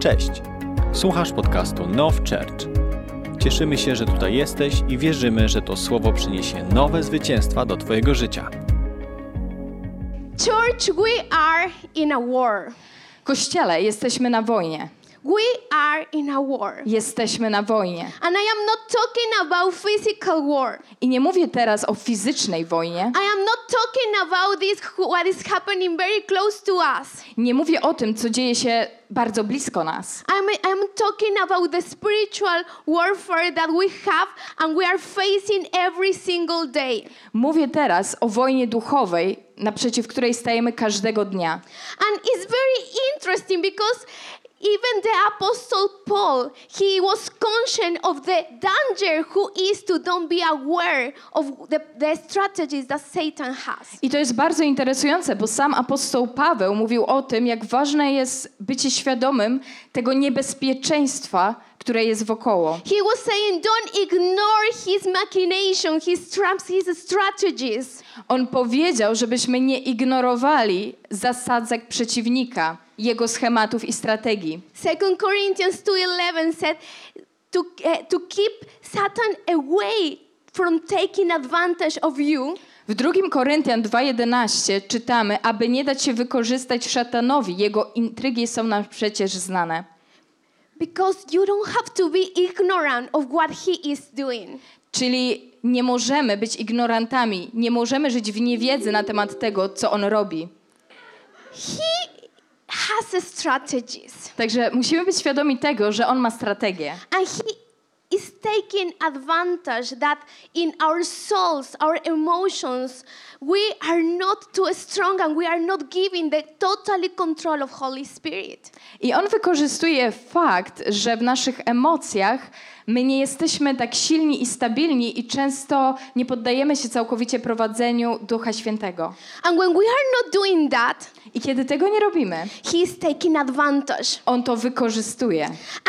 Cześć! Słuchasz podcastu Now Church. Cieszymy się, że tutaj jesteś i wierzymy, że to słowo przyniesie nowe zwycięstwa do Twojego życia. Church, we are in a war. Kościele, jesteśmy na wojnie. We are in a war. Jesteśmy na wojnie. And I am not talking about physical war. I nie mówię teraz o fizycznej wojnie. I am not talking about this what is happening very close to us. Nie mówię o tym, co dzieje się bardzo blisko nas. I'm, I'm talking about the spiritual warfare that we have and we are facing every single day. Mówię teraz o wojnie duchowej, naprzeciw której stajemy każdego dnia. And it's very interesting because even the apostle Paul, he was conscious of the danger who is to don't be aware of the, the strategies that Satan has. I to jest bardzo interesujące, bo sam apostoł Paweł mówił o tym, jak ważne jest bycie świadomym tego niebezpieczeństwa, które jest wokoło. He was saying, don't ignore his machination, his traps, his strategies. On powiedział, żebyśmy nie ignorowali zasadzek przeciwnika, jego schematów i strategii. 2 Corinthians 2.11 said to, uh, to keep Satan away from taking advantage of you. W 2 Koryntian 2:11 czytamy, aby nie dać się wykorzystać szatanowi, jego intrygi są nam przecież znane. Because you don't have to be ignorant of what he is doing. Czyli nie możemy być ignorantami, nie możemy żyć w niewiedzy na temat tego, co on robi. He has strategies. Także musimy być świadomi tego, że on ma strategię. And he is taking advantage that in our souls, our emotions, we are not too strong and we are not giving the totally control of Holy Spirit. I on wykorzystuje fakt, że w naszych emocjach my nie jesteśmy tak silni i stabilni i często nie poddajemy się całkowicie prowadzeniu Ducha Świętego. And when we are not doing that, I kiedy tego nie robimy, he is taking advantage. on to wykorzystuje.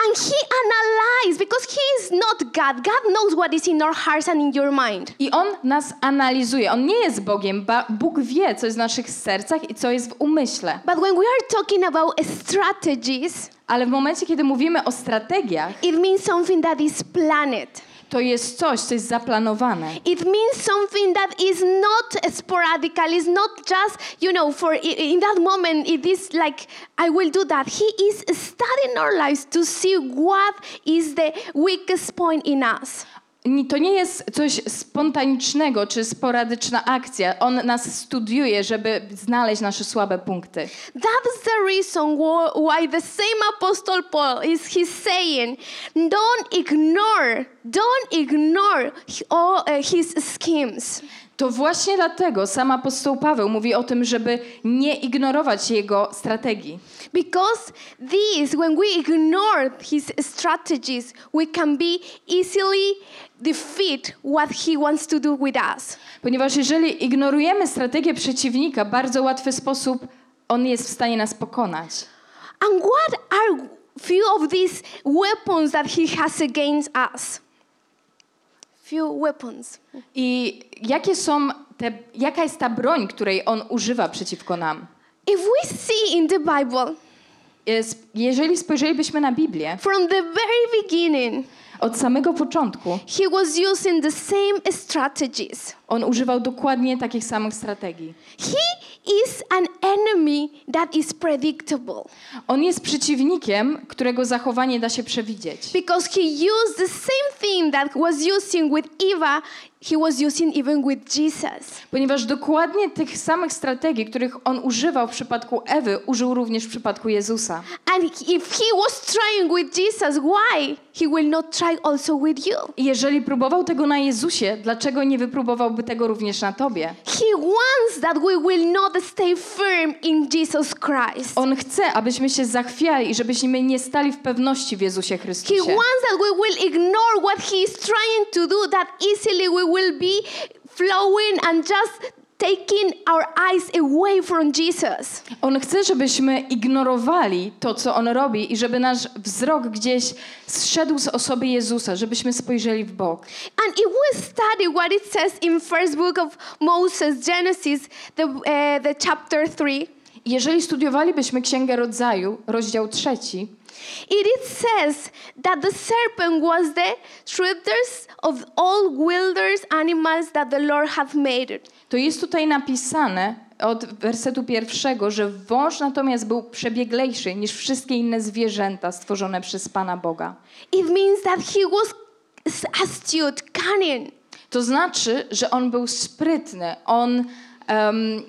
And he analyzes because he is not God. God knows what is in our hearts and in your mind. I on nas analizuje. On nie jest Bogiem. Ba- Bóg wie, co jest w naszych sercach i co jest w umyśle. But when we are talking about strategies, Ale w momencie, kiedy mówimy o strategiach, it means something that is planned. to jest coś, co jest zaplanowane. It means something that is not sporadical. It's not just, you know, for in that moment, it is like, I will do that. He is studying our lives to see what is the weakest point in us. To nie jest coś spontanicznego czy sporadyczna akcja. On nas studiuje, żeby znaleźć nasze słabe punkty. That's the reason wh- why the same Apostle Paul is he's saying, don't ignore, don't ignore all uh, his schemes. To właśnie dlatego sam apostoł Paweł mówi o tym, żeby nie ignorować jego strategii. Because this, when we ignore his strategies, we can be easily defeat what he wants to do with us. Ponieważ jeżeli ignorujemy strategię przeciwnika, bardzo łatwy sposób on jest w stanie nas pokonać. And what are few of these weapons that he has against us? Few weapons. I jakie są te, jaka jest ta broń, której on używa przeciwko nam? If we see in the Bible, Jest, jeżeli spojrzelibyśmy na Biblię, from the very beginning, od samego początku he was using the same strategies. On używał dokładnie takich samych strategii. He is an enemy that is predictable On jest przeciwnikiem, którego zachowanie da się przewidzieć. because he used the same thing that was using with Eva, he was using even with Jesus. Ponieważ dokładnie tych samych strategii, których on używał w przypadku Ewy, użył również w przypadku Jezusa. And if he was trying with Jesus, why he will not try also with you? I jeżeli próbował tego na Jezusie, dlaczego nie wypróbowałby tego również na tobie? He wants that we will not stay firm in Jesus Christ. On chce, abyśmy się zachwiali i żebyśmy nie stali w pewności w Jezusie He Chrystusie. wants that we will ignore what he is trying to do, that easily we will be flowing and just taking our eyes away from Jesus. On chce, żebyśmy ignorowali to, co on robi i żeby nasz wzrok gdzieś zszedł z osoby Jezusa, żebyśmy spojrzeli w bok. And if we study what it says in first book of Moses, Genesis, the, uh, the chapter 3, Jeżeli studiowalibyśmy Księgę Rodzaju, rozdział trzeci, it is says that the serpent was the shrewdest of all wilderness animals that the Lord hath made. to jest tutaj napisane od wersetu pierwszego, że wąż natomiast był przebieglejszy niż wszystkie inne zwierzęta stworzone przez Pana Boga. It means that he was astute, cunning. To znaczy, że on był sprytny, on em,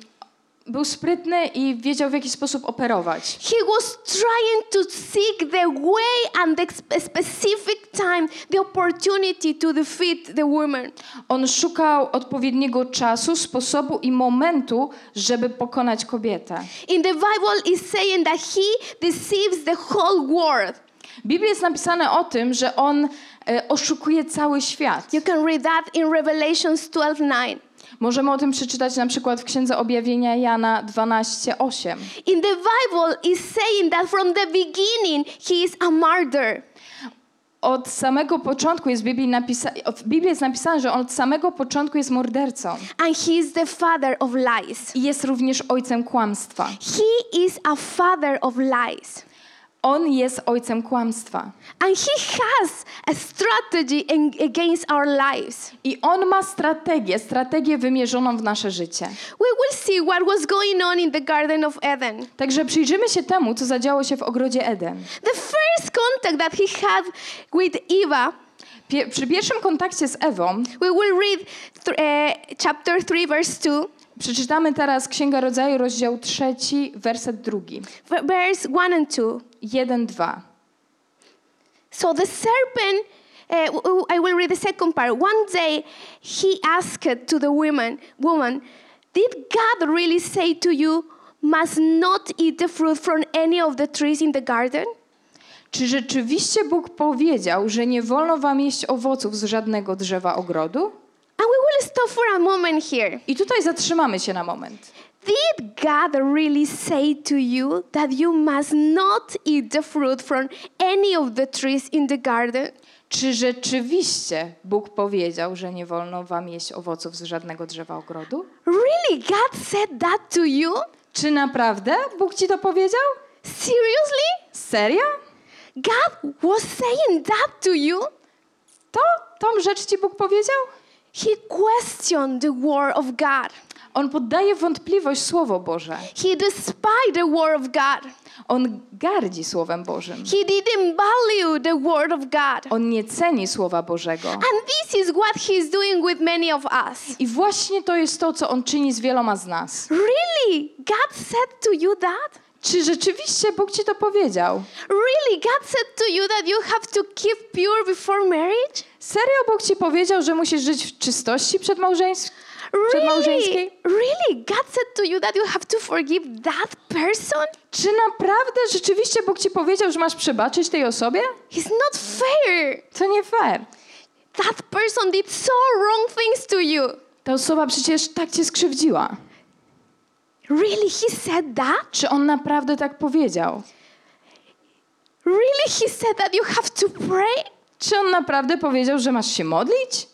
był sprytny i wiedział w jaki sposób operować. He was trying to seek the way and the spe- specific time, the opportunity to defeat the woman. On szukał odpowiedniego czasu, sposobu i momentu, żeby pokonać kobietę. In the Bible, is saying that he deceives the whole world. W Biblii jest napisane o tym, że on e, oszukuje cały świat. You can read that in Revelations 12:9. Możemy o tym przeczytać na przykład w Księdze Objawienia Jana 12:8. In the Bible, is saying that from the beginning he is a martyr. Od samego początku jest w Biblii, napisa- w Biblii jest napisane, że on od samego początku jest mordercą And he is the father of lies. i jest również ojcem kłamstwa. He is a father of lies. On jest ojcem kłamstwa. And he has a strategy in- against our lives. I on ma strategię, strategię wymierzoną w nasze życie. We will see what was going on in the Garden of Eden. Także przyjrzymy się temu, co zadziało się w ogrodzie Eden. The first contact that he had with Eva, Pie- przy pierwszym kontakcie z Ewą we will read uh, chapter 3, verse 2, przeczytamy teraz Księga Rodzaju, rozdział trzeci, werset drugi. v- verse 1 and 2. 1-2. So the serpent, uh, I will read the second part. One day he asked to the woman, woman, did God really say to you, must not eat the fruit from any of the trees in the garden? Czy rzeczywiście Bóg powiedział, że nie wolno wam jeść owoców z żadnego drzewa ogrodu? And we will stop for a moment here. I tutaj zatrzymamy się na moment. Did God really say to you that you must not eat the fruit from any of the trees in the garden? Czy rzeczywiście Bóg powiedział, że nie wolno wam jeść owoców z żadnego drzewa ogrodu? Really, God said that to you? Czy naprawdę Bóg ci to powiedział? Seriously? Serio? God was saying that to you? To tą rzecz ci Bóg powiedział? He questioned the word of God. On poddaje wątpliwość Słowo Boże. He despised the word of God. On gardzi Słowem Bożym. He didn't value the word of God. On nie ceni Słowa Bożego. And this is what he's doing with many of us. I właśnie to jest to, co On czyni z wieloma z nas. Really? God said to you that? Czy rzeczywiście Bóg ci to powiedział? Really? God said to you that you have to keep pure before marriage? Serio Bóg ci powiedział, że musisz żyć w czystości przed małżeństwem? Przedmałżeńskiej? Really? God said to you that you have to forgive that person? Czy naprawdę rzeczywiście Bóg ci powiedział, że masz przebaczyć tej osobie? It's not fair. To nie fair. That person did so wrong things to you. Ta osoba przecież tak cię skrzywdziła. Really? He said that? Czy on naprawdę tak powiedział? Really? He said that you have to pray? Czy on naprawdę powiedział, że masz się modlić?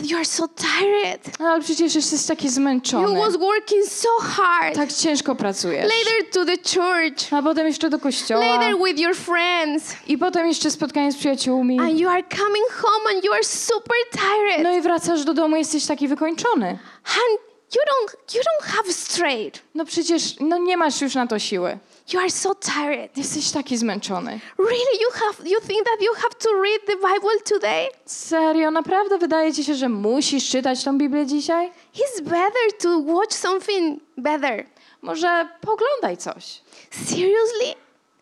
But you are so tired. No, ale przecież jesteś taki You zmęczony. was working so hard. Tak ciężko pracujesz. Later to the church. A potem jeszcze do kościoła. Later with your friends. I potem jeszcze spotkanie z przyjaciółmi. And you are coming home and you are super tired. No i wracasz do domu, jesteś taki wykończony. And you don't you don't have straight. No przecież no nie masz już na to siły. You are so tired. Jesteś taki zmęczony. Really you have you think that you have to read the Bible today? Serio, naprawdę wydaje ci się, że musisz czytać tą Biblię dzisiaj? It's better to watch something better. Może poglądaj coś. Seriously?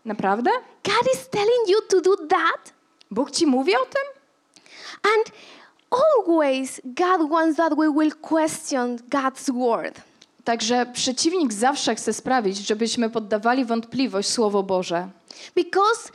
Naprawdę? God is telling you to do that? Bóg ci mówi o tym? And always God wants that we will question God's word. Także przeciwnik zawsze chce sprawić, żebyśmy poddawali wątpliwość Słowo Boże. Because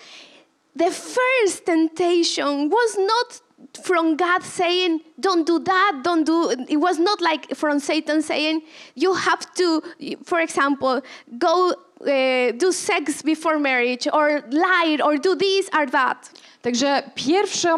the first temptation was not from God saying, don't do that, don't do, it was not like from Satan saying, you have to, for example, go uh, do sex before marriage or lie or do this or that. Także pierwszą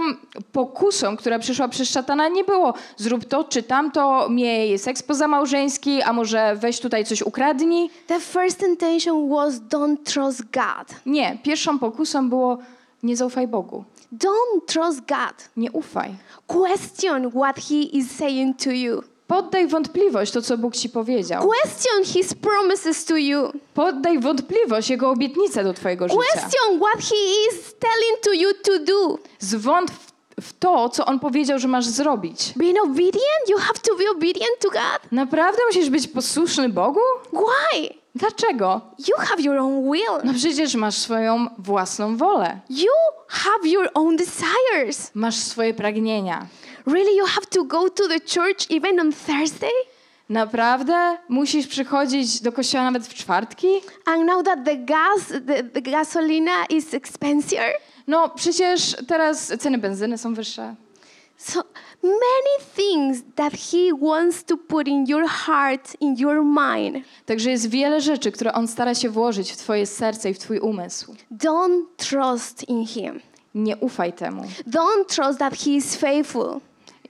pokusą, która przyszła przez szatana, nie było zrób to czy tamto, miej seks pozamałżeński, a może weź tutaj coś ukradnij. The first intention was don't trust God. Nie, pierwszą pokusą było nie zaufaj Bogu, Don't trust God. nie ufaj. Question what He is saying to you. Poddaj wątpliwość to, co Bóg ci powiedział. Question His promises to you. Poddaj wątpliwość Jego obietnice do twojego życia. Question what He is telling to you to do. Zwątp w to, co On powiedział, że masz zrobić. Being obedient, you have to be obedient to God. Naprawdę musisz być posłuszny Bogu? Why? Dlaczego? You have your own will. No przecież masz swoją własną wolę. You have your own desires. Masz swoje pragnienia. Really, you have to go to the church even on Thursday? Naprawdę musisz przychodzić do kościoła nawet w czwartki? And now that the gas, the, the gasolina is expensive, No przecież teraz ceny benzyny są wyższe. so many things that He wants to put in your heart, in your mind. Także jest wiele rzeczy, które On stara się włożyć w twoje serce i w twój umysł. Don't trust in Him. Nie ufaj temu. Don't trust that He is faithful.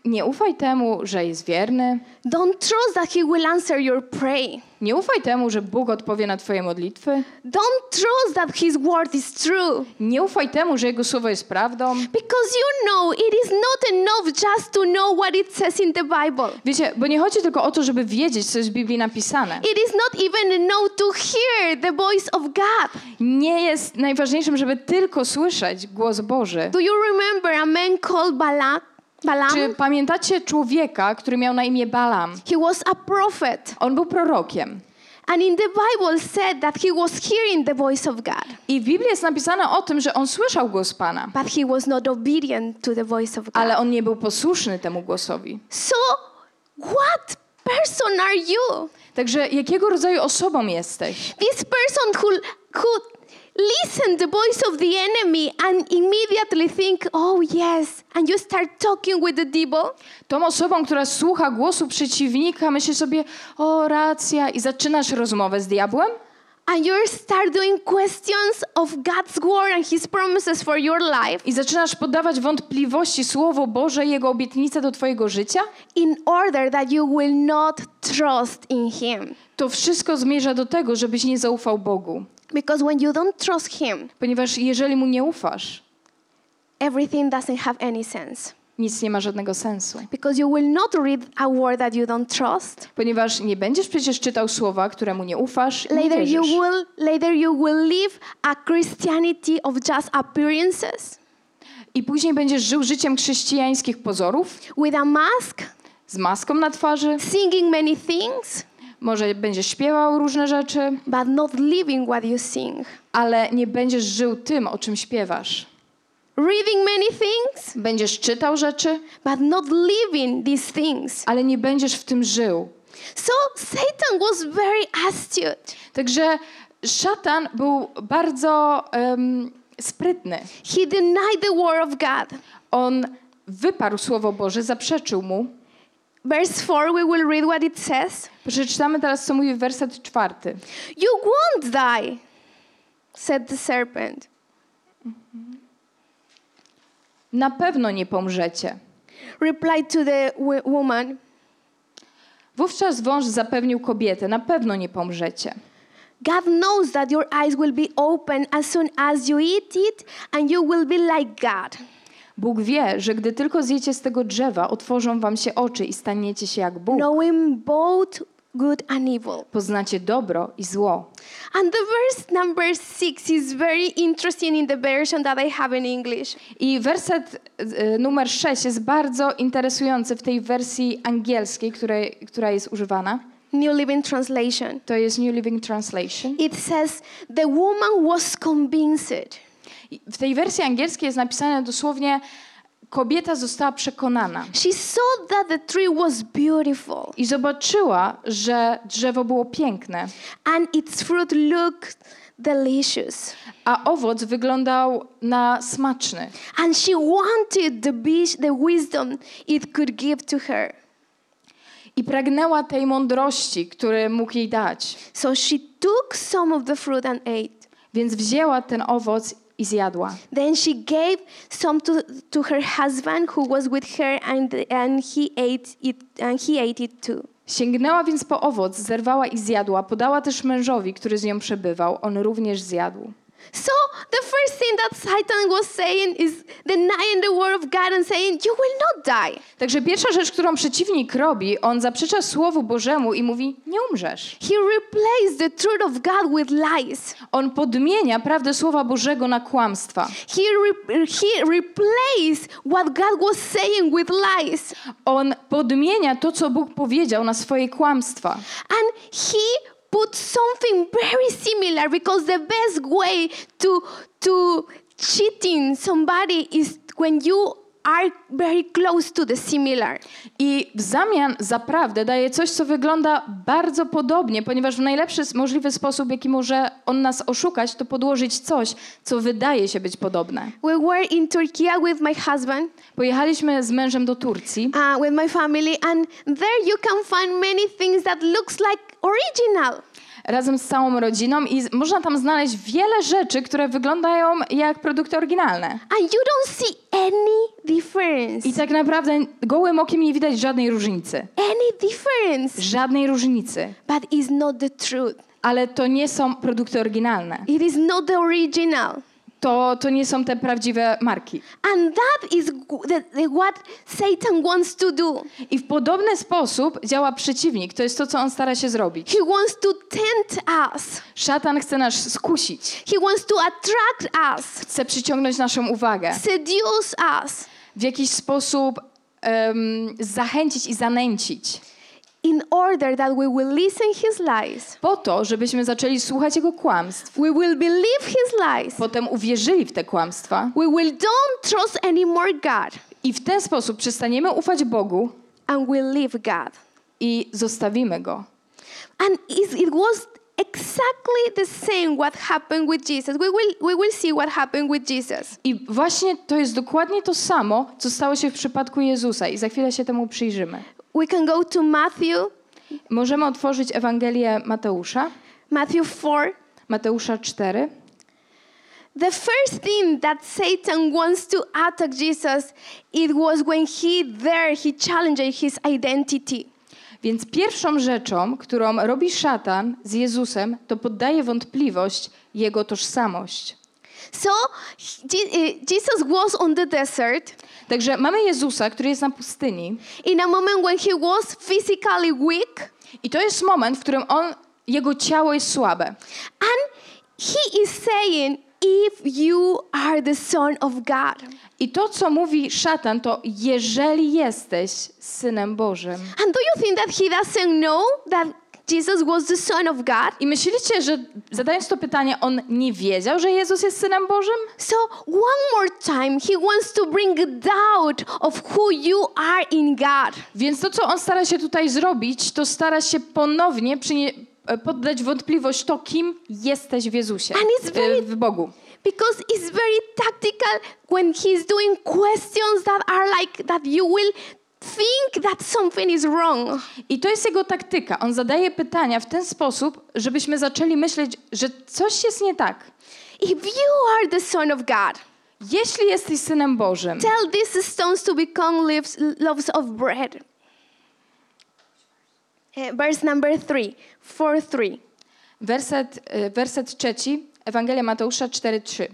Nie ufaj temu, że jest wierny. Don't trust that He will answer your prayer. Nie ufaj temu, że Bóg odpowie na twoje modlitwy. Don't trust that His word is true. Nie ufaj temu, że Jego słowo jest prawdą. Because you know it is not enough just to know what it says in the Bible. Wiecie, bo nie chodzi tylko o to, żeby wiedzieć, co jest w Biblii napisane. It is not even enough to hear the voice of God. Nie jest najważniejszym, żeby tylko słyszeć głos Boży. Do you remember a man called Balak? Balaam? Czy pamiętacie człowieka, który miał na imię Balam? He was a prophet. On był prorokiem. And in the Bible said that he was hearing the voice of God, I w Biblii jest napisane o tym, że on słyszał głos Pana, but he was not obedient to the voice of God. ale on nie był posłuszny temu głosowi. So, what person are you? Także jakiego rodzaju osobą jesteś? This person who who listen the voice of the enemy and immediately think, "Oh yes," and you start talking with the devil. Tą osobą, która słucha głosu przeciwnika, myśli sobie, o racja, i zaczynasz rozmowę z diabłem? And you start doing questions of God's word and His promises for your life I zaczynasz poddawać wątpliwości Słowo Boże i Jego obietnice do Twojego życia? in order that you will not trust in Him. To wszystko zmierza do tego, żebyś nie zaufał Bogu. Because when you don't trust Him, Ponieważ jeżeli Mu nie ufasz, everything doesn't have any sense. nic nie ma żadnego sensu. Because you will not read a word that you don't trust. Ponieważ nie będziesz przecież czytał słowa, któremu nie ufasz i nie Later you wierzysz. will later you will live a Christianity of just appearances I później będziesz żył życiem chrześcijańskich pozorów, with a mask, z maską na twarzy. singing many things, Może będziesz śpiewał różne rzeczy, but not living what you sing. ale nie będziesz żył tym, o czym śpiewasz. Reading many things, Będziesz czytał rzeczy, but not living these things. ale nie będziesz w tym żył. So Satan was very astute. Także szatan był bardzo em, sprytny. He denied the word of God. On wyparł Słowo Boże, zaprzeczył mu. Verse 4, we will read what it says. Przeczytamy teraz, co mówi werset czwarty. You won't die, said the serpent. Na pewno nie pomrzecie. Replied to the woman, Wówczas wąż zapewnił kobietę, na pewno nie pomrzecie. God knows that your eyes will be open as soon as you eat it, and you will be like God. Bóg wie, że gdy tylko zjecie z tego drzewa, otworzą wam się oczy i staniecie się jak Bóg. knowing both good and evil. Poznacie dobro i zło. And the verse number six is very interesting in the version that I have in English. I werset y, numer 6 jest bardzo interesujący w tej wersji angielskiej, której, która jest używana. New Living Translation. To jest New Living Translation. It says, The woman was convinced. W tej wersji angielskiej jest napisane dosłownie kobieta została przekonana She saw that the tree was beautiful i zobaczyła, że drzewo było piękne and its fruit looked delicious. a owoc wyglądał na smaczny. And she wanted the, bis- the wisdom it could give to her. I pragnęła tej mądrości, który mógł jej dać. So she took some of the fruit and ate. Więc wzięła ten owoc i zjadła. Then she gave some to, to her husband who was with her, and, and, he ate it, and he ate it too. Sięgnęła więc po owoc, zerwała i zjadła. Podała też mężowi, który z nią przebywał. On również zjadł. So the first thing that Satan was saying is denying the word of God and saying, You will not die. Także pierwsza rzecz, którą przeciwnik robi, on zaprzecza Słowu Bożemu i mówi, nie umrzesz. He replaced the truth of God with lies. On podmienia prawdę Słowa Bożego na kłamstwa. He, re- he replaced what God was saying with lies. On podmienia to, co Bóg powiedział na swoje kłamstwa. And he put something very similar because the best way to, to cheating somebody is when you are very close to the similar. I w zamian za prawdę daje coś, co wygląda bardzo podobnie, ponieważ w najlepszy możliwy sposób, jaki może on nas oszukać, to podłożyć coś, co wydaje się być podobne. We were in Turkey with my husband, Pojechaliśmy z mężem do Turcji uh, with my family, and there you can find many things that looks like original. razem z całą rodziną i z- można tam znaleźć wiele rzeczy, które wyglądają jak produkty oryginalne. And you don't see any difference. I tak naprawdę gołym okiem nie widać żadnej różnicy. Any difference. Żadnej różnicy. But it's not the truth. Ale to nie są produkty oryginalne. It is not the original. To, to nie są te prawdziwe marki. And that is what Satan wants to do. I w podobny sposób działa przeciwnik. To jest to, co on stara się zrobić. He wants to tempt us. Szatan chce nas skusić. He wants to attract us, Chce przyciągnąć naszą uwagę. seduce us W jakiś sposób em, zachęcić i zanęcić. In order that we will listen his lies. Po to, żebyśmy zaczęli słuchać jego kłamstw. We will believe his lies. Potem uwierzyli w te kłamstwa. We will don't trust anymore God I w ten sposób przestaniemy ufać Bogu and we leave God. i zostawimy Go. And it, was exactly the same what happened with Jesus. We will, we will see what happened with Jesus. I właśnie to jest dokładnie to samo, co stało się w przypadku Jezusa. I za chwilę się temu przyjrzymy. We can go to Matthew, Możemy otworzyć Ewangelię Mateusza, Matthew 4. Mateusza 4. The first thing that Satan wants to attack Jesus, it was when he there he challenged his identity. Więc pierwszą rzeczą, którą robi szatan z Jezusem, to poddaje wątpliwość jego tożsamość. So uh, Jesus was on the desert Także mamy Jezusa, który jest na pustyni in a moment when he was physically weak, i to jest moment, w którym on, jego ciało jest słabe. and he is saying, "If you are the Son of God." I to, co mówi szatan, to jeżeli jesteś synem Bożym. And do you think that he doesn't know that Jesus was the Son of God? I myślicie, że zadając to pytanie, on nie wiedział, że Jezus jest synem Bożym? So one more time, he wants to bring doubt of who you are in God. Więc to, co on stara się tutaj zrobić, to stara się ponownie e, poddać wątpliwość to, kim jesteś w Jezusie, And it's very- w Bogu. Because it's very tactical when he's doing questions that are like that you will think that something is wrong. I to jest jego taktyka. On zadaje pytania w ten sposób, żebyśmy zaczęli myśleć, że coś jest nie tak. If you are the Son of God, Jeśli jesteś synem Bożym, tell these stones to become leaves, loaves of bread. Uh, verse number three, four, three. werset, e, werset trzeci, Ewangelia Mateusza 4:3.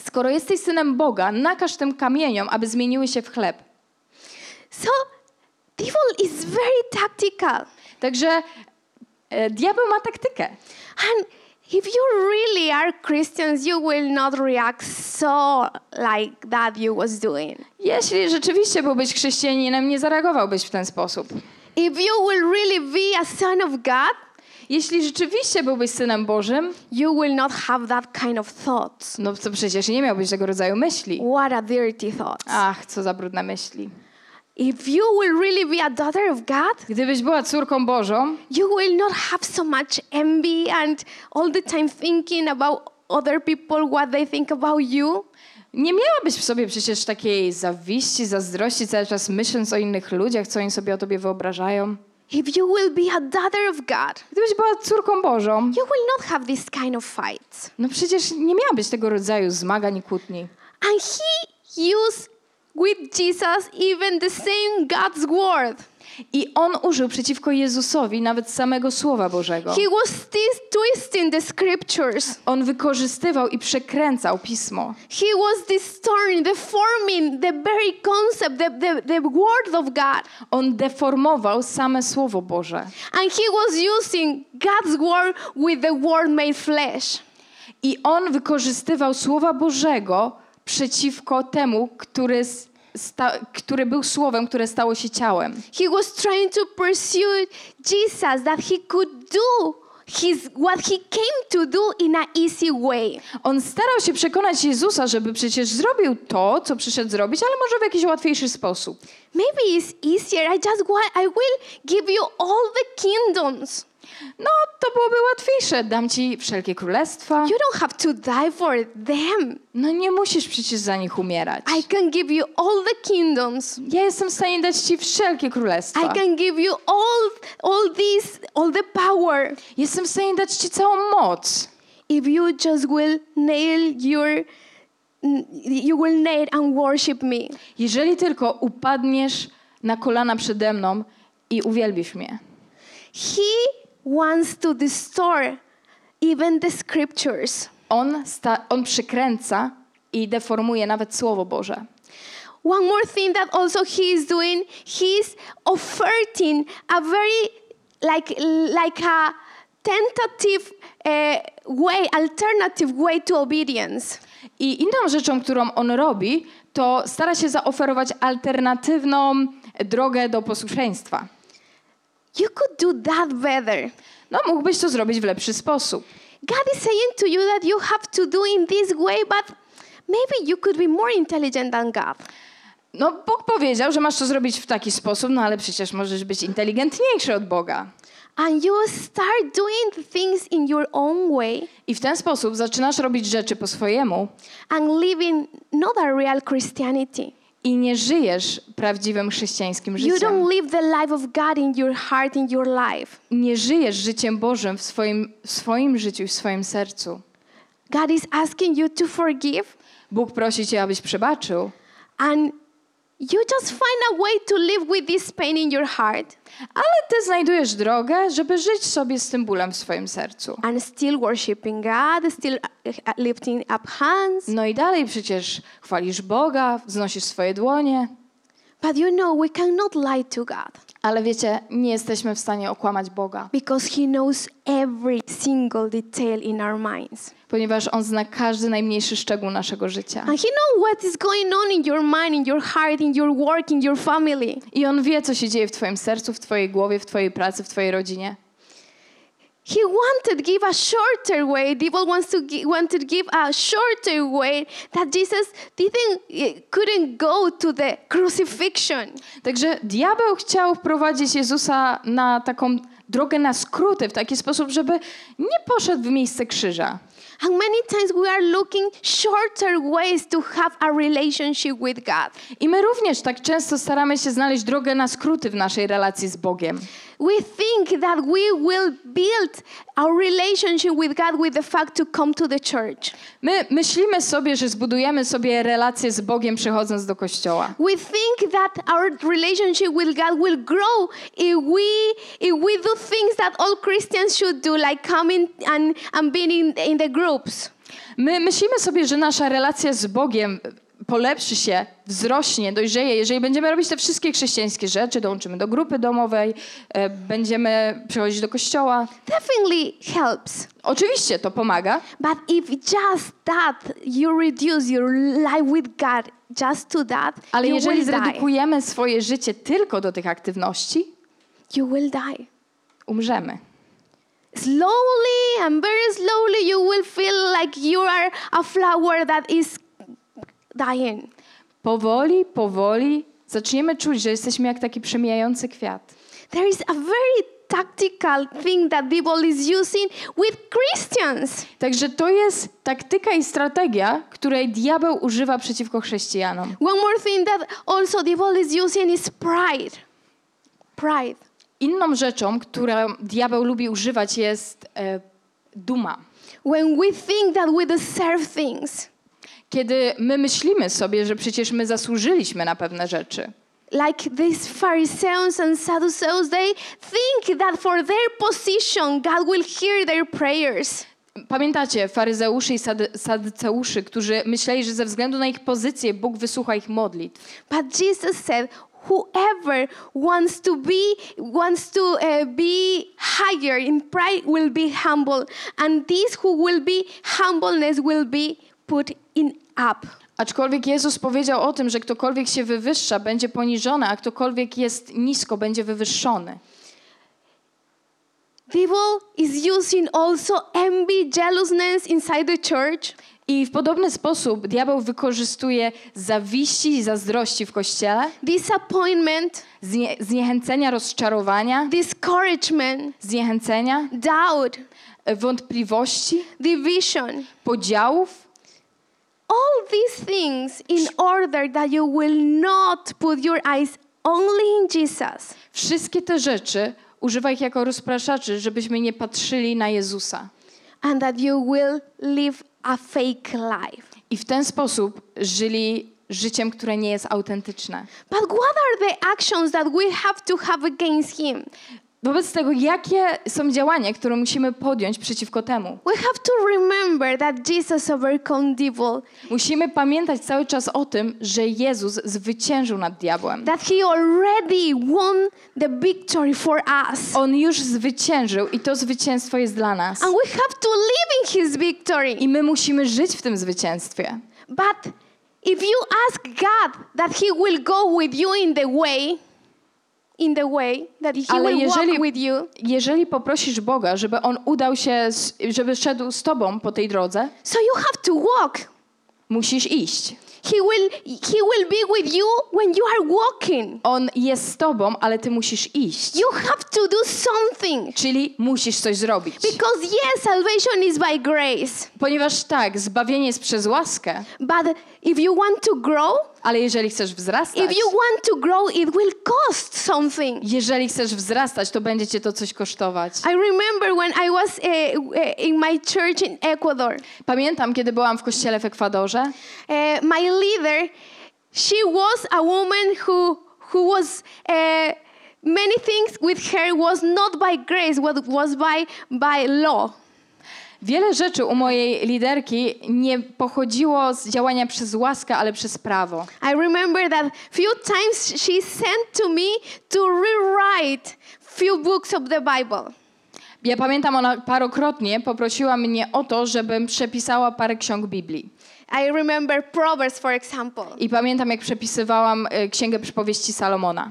Skoro jesteś synem Boga, nakaż tym kamieniom, aby zmieniły się w chleb. So, devil is very tactical. Także e, diabeł ma taktykę. And if you really are Christians, you will not react so like that you was doing. Jeśli rzeczywiście byłbyś chrześcijaninem, nie zareagowałbyś w ten sposób. If you will really be a son of God, Jeśli rzeczywiście byłbyś synem Bożym, you will not have that kind of thoughts. no to przecież nie miałbyś tego rodzaju myśli. What a dirty thought. Ach, co za brudne myśli. If you will really be a daughter of God, Gdybyś była córką Bożą, you will not have so much envy and all the time thinking about other people, what they think about you. nie miałabyś w sobie przecież takiej zawiści, zazdrości, cały czas myśląc o innych ludziach, co oni sobie o tobie wyobrażają. If you will be a daughter of God, Gdybyś była córką Bożą, you will not have this kind of fights. no przecież nie miałabyś tego rodzaju zmagań i kłótni. And he used with Jesus even the same God's word. I on użył przeciwko Jezusowi nawet samego Słowa Bożego. He was twisting the scriptures. On wykorzystywał i przekręcał pismo. He was distorting, deforming the very concept, the, the, the word of God. On deformował same Słowo Boże. And he was using God's word with the word made flesh. I on wykorzystywał Słowa Bożego przeciwko temu, który, sta, który był Słowem, które stało się ciałem. He was trying to pursue Jesus that he could do his what he came to do in an easy way. On starał się przekonać Jezusa, żeby przecież zrobił to, co przyszedł zrobić, ale może w jakiś łatwiejszy sposób. Maybe it's easier. I just want I will give you all the kingdoms. No, to byłoby łatwiejsze. Dam ci wszelkie królestwa. You don't have to die for them. No nie musisz przecież za nich umierać. I can give you all the kingdoms. Ja jestem w stanie dać ci wszelkie królestwa. I can give you all all this all the power Jestem w stanie dać ci całą moc. if you just will nail your you will nail and worship me. Jeżeli tylko upadniesz na kolana przede mną i uwielbisz mnie. He wants to distort even the scriptures. On, sta- on przykręca i deformuje nawet Słowo Boże. One more thing that also he is doing, he's oferting a very like like a tentative uh, way, alternative way to obedience. I inną rzeczą, którą on robi, to stara się zaoferować alternatywną drogę do posłuszeństwa. You could do that better. No, mógłbyś to zrobić w lepszy sposób. God is saying to you that you have to do in this way, but maybe you could be more intelligent than God. No, Bóg powiedział, że masz to zrobić w taki sposób, no ale przecież możesz być inteligentniejszy od Boga. And you start doing the things in your own way I w ten sposób zaczynasz robić rzeczy po swojemu and living not a real Christianity. I nie żyjesz prawdziwym chrześcijańskim You życiem. don't live the life of God in your heart, in your life. Nie żyjesz życiem Bożym w swoim, w swoim życiu i w swoim sercu. God is asking you to forgive, Bóg prosi cię, abyś przebaczył, and you just find a way to live with this pain in your heart ale ty znajdujesz drogę, żeby żyć sobie z tym bólem w swoim sercu. and still worshiping God, still uh, lifting up hands. No i dalej przecież chwalisz Boga, wznosisz swoje dłonie, But you know, we cannot lie to God ale wiecie, nie jesteśmy w stanie okłamać Boga, because He knows every single detail in our minds. ponieważ On zna każdy najmniejszy szczegół naszego życia. And He knows what is going on in your mind, in your heart, in your work, in your family. I On wie, co się dzieje w twoim sercu, w twojej głowie, w twojej pracy, w twojej rodzinie. He wanted give a shorter way. Devil wants to gi- wanted to give a shorter way that Jesus didn't eh, couldn't go to the crucifixion. Także diabeł chciał wprowadzić Jezusa na taką drogę na skróty, w taki sposób, żeby nie poszedł w miejsce krzyża. And many times we are looking shorter ways to have a relationship with God. I my również tak często staramy się znaleźć drogę na skróty w naszej relacji z Bogiem. We think that we will build our relationship with God with the fact to come to the church. My myślimy sobie, że zbudujemy sobie relację z Bogiem przychodząc do kościoła. We think that our relationship with God will grow if we if we do things that all Christians should do, like coming and, and being in, in the groups. My myślimy sobie, że nasza relacja z Bogiem polepszy się, wzrośnie, dojrzeje, jeżeli będziemy robić te wszystkie chrześcijańskie rzeczy, dołączymy do grupy domowej, e, będziemy przychodzić do kościoła. Definitely helps. Oczywiście to pomaga, But if just that you reduce your life with God just to that, ale you jeżeli will die. zredukujemy swoje życie tylko do tych aktywności, You will die. umrzemy. Slowly and very slowly, you will feel like you are a flower that is dying. Powoli, powoli zaczniemy czuć, że jesteśmy jak taki przemijający kwiat. There is a very tactical thing that devil is using with Christians. Także to jest taktyka i strategia, której diabeł używa przeciwko chrześcijanom. One more thing that also devil is using is pride. Pride. Inną rzeczą, którą diabeł lubi używać jest e, duma. When we think that we deserve things, Kiedy my myślimy sobie, że przecież my zasłużyliśmy na pewne rzeczy. like these Pharisees and Sadducees, they think that for their position, God will hear their prayers. Pamiętacie faryzeuszy i sady- sadyceuszy, którzy myśleli, że ze względu na ich pozycję Bóg wysłucha ich modlitw. But Jesus said, whoever wants to be wants to uh, be higher in pride will be humble, and these who will be humbleness will be put in up. Aczkolwiek Jezus powiedział o tym, że ktokolwiek się wywyższa, będzie poniżony, a ktokolwiek jest nisko, będzie wywyższony. Devil is using also envy, jealousness inside the church. I w podobny sposób diabeł wykorzystuje zawiści i zazdrości w kościele, disappointment, znie, zniechęcenia, rozczarowania, discouragement, zniechęcenia, doubt, wątpliwości, division. podziałów. All these things in order that you will not put your eyes only in Jesus, Wszystkie te rzeczy używa ich jako rozpraszaczy, żebyśmy nie patrzyli na Jezusa. and that you will live a fake life. I w ten sposób żyli życiem, które nie jest autentyczne. But what are the actions that we have to have against him? Wobec tego, jakie są działania, które musimy podjąć przeciwko temu? We have to remember that Jesus overcome devil, Musimy pamiętać cały czas o tym, że Jezus zwyciężył nad diabłem. that he already won the victory for us. On już zwyciężył i to zwycięstwo jest dla nas. And we have to live in his victory. I my musimy żyć w tym zwycięstwie. But if you ask God that He will go with you in the way, in the way that He Ale will jeżeli- walk with you, Jeżeli poprosisz Boga, żeby On udał się, z- żeby szedł z tobą po tej drodze, so you have to walk. musisz iść. He will He will be with you when you are walking. On jest z tobą, ale ty musisz iść. You have to do something. Czyli musisz coś zrobić. Because yes, salvation is by grace. Ponieważ tak, zbawienie jest przez łaskę, But if you want to grow, ale jeżeli chcesz wzrastać, if you want to grow, it will cost something. jeżeli chcesz wzrastać, to będzie cię to coś kosztować. I remember when I was uh, uh, in my church in Ecuador. Pamiętam, kiedy byłam w kościele w Ekwadorze, Uh, my leader, she was a woman who who was uh, many things with her was not by grace, what was by by law. Wiele rzeczy u mojej liderki nie pochodziło z działania przez łaskę, ale przez prawo. I remember that few times she sent to me to rewrite few books of the Bible. Ja pamiętam, ona parokrotnie poprosiła mnie o to, żebym przepisała parę ksiąg Biblii. I remember Proverbs, for example. I pamiętam, jak przepisywałam e, Księgę Przypowieści Salomona.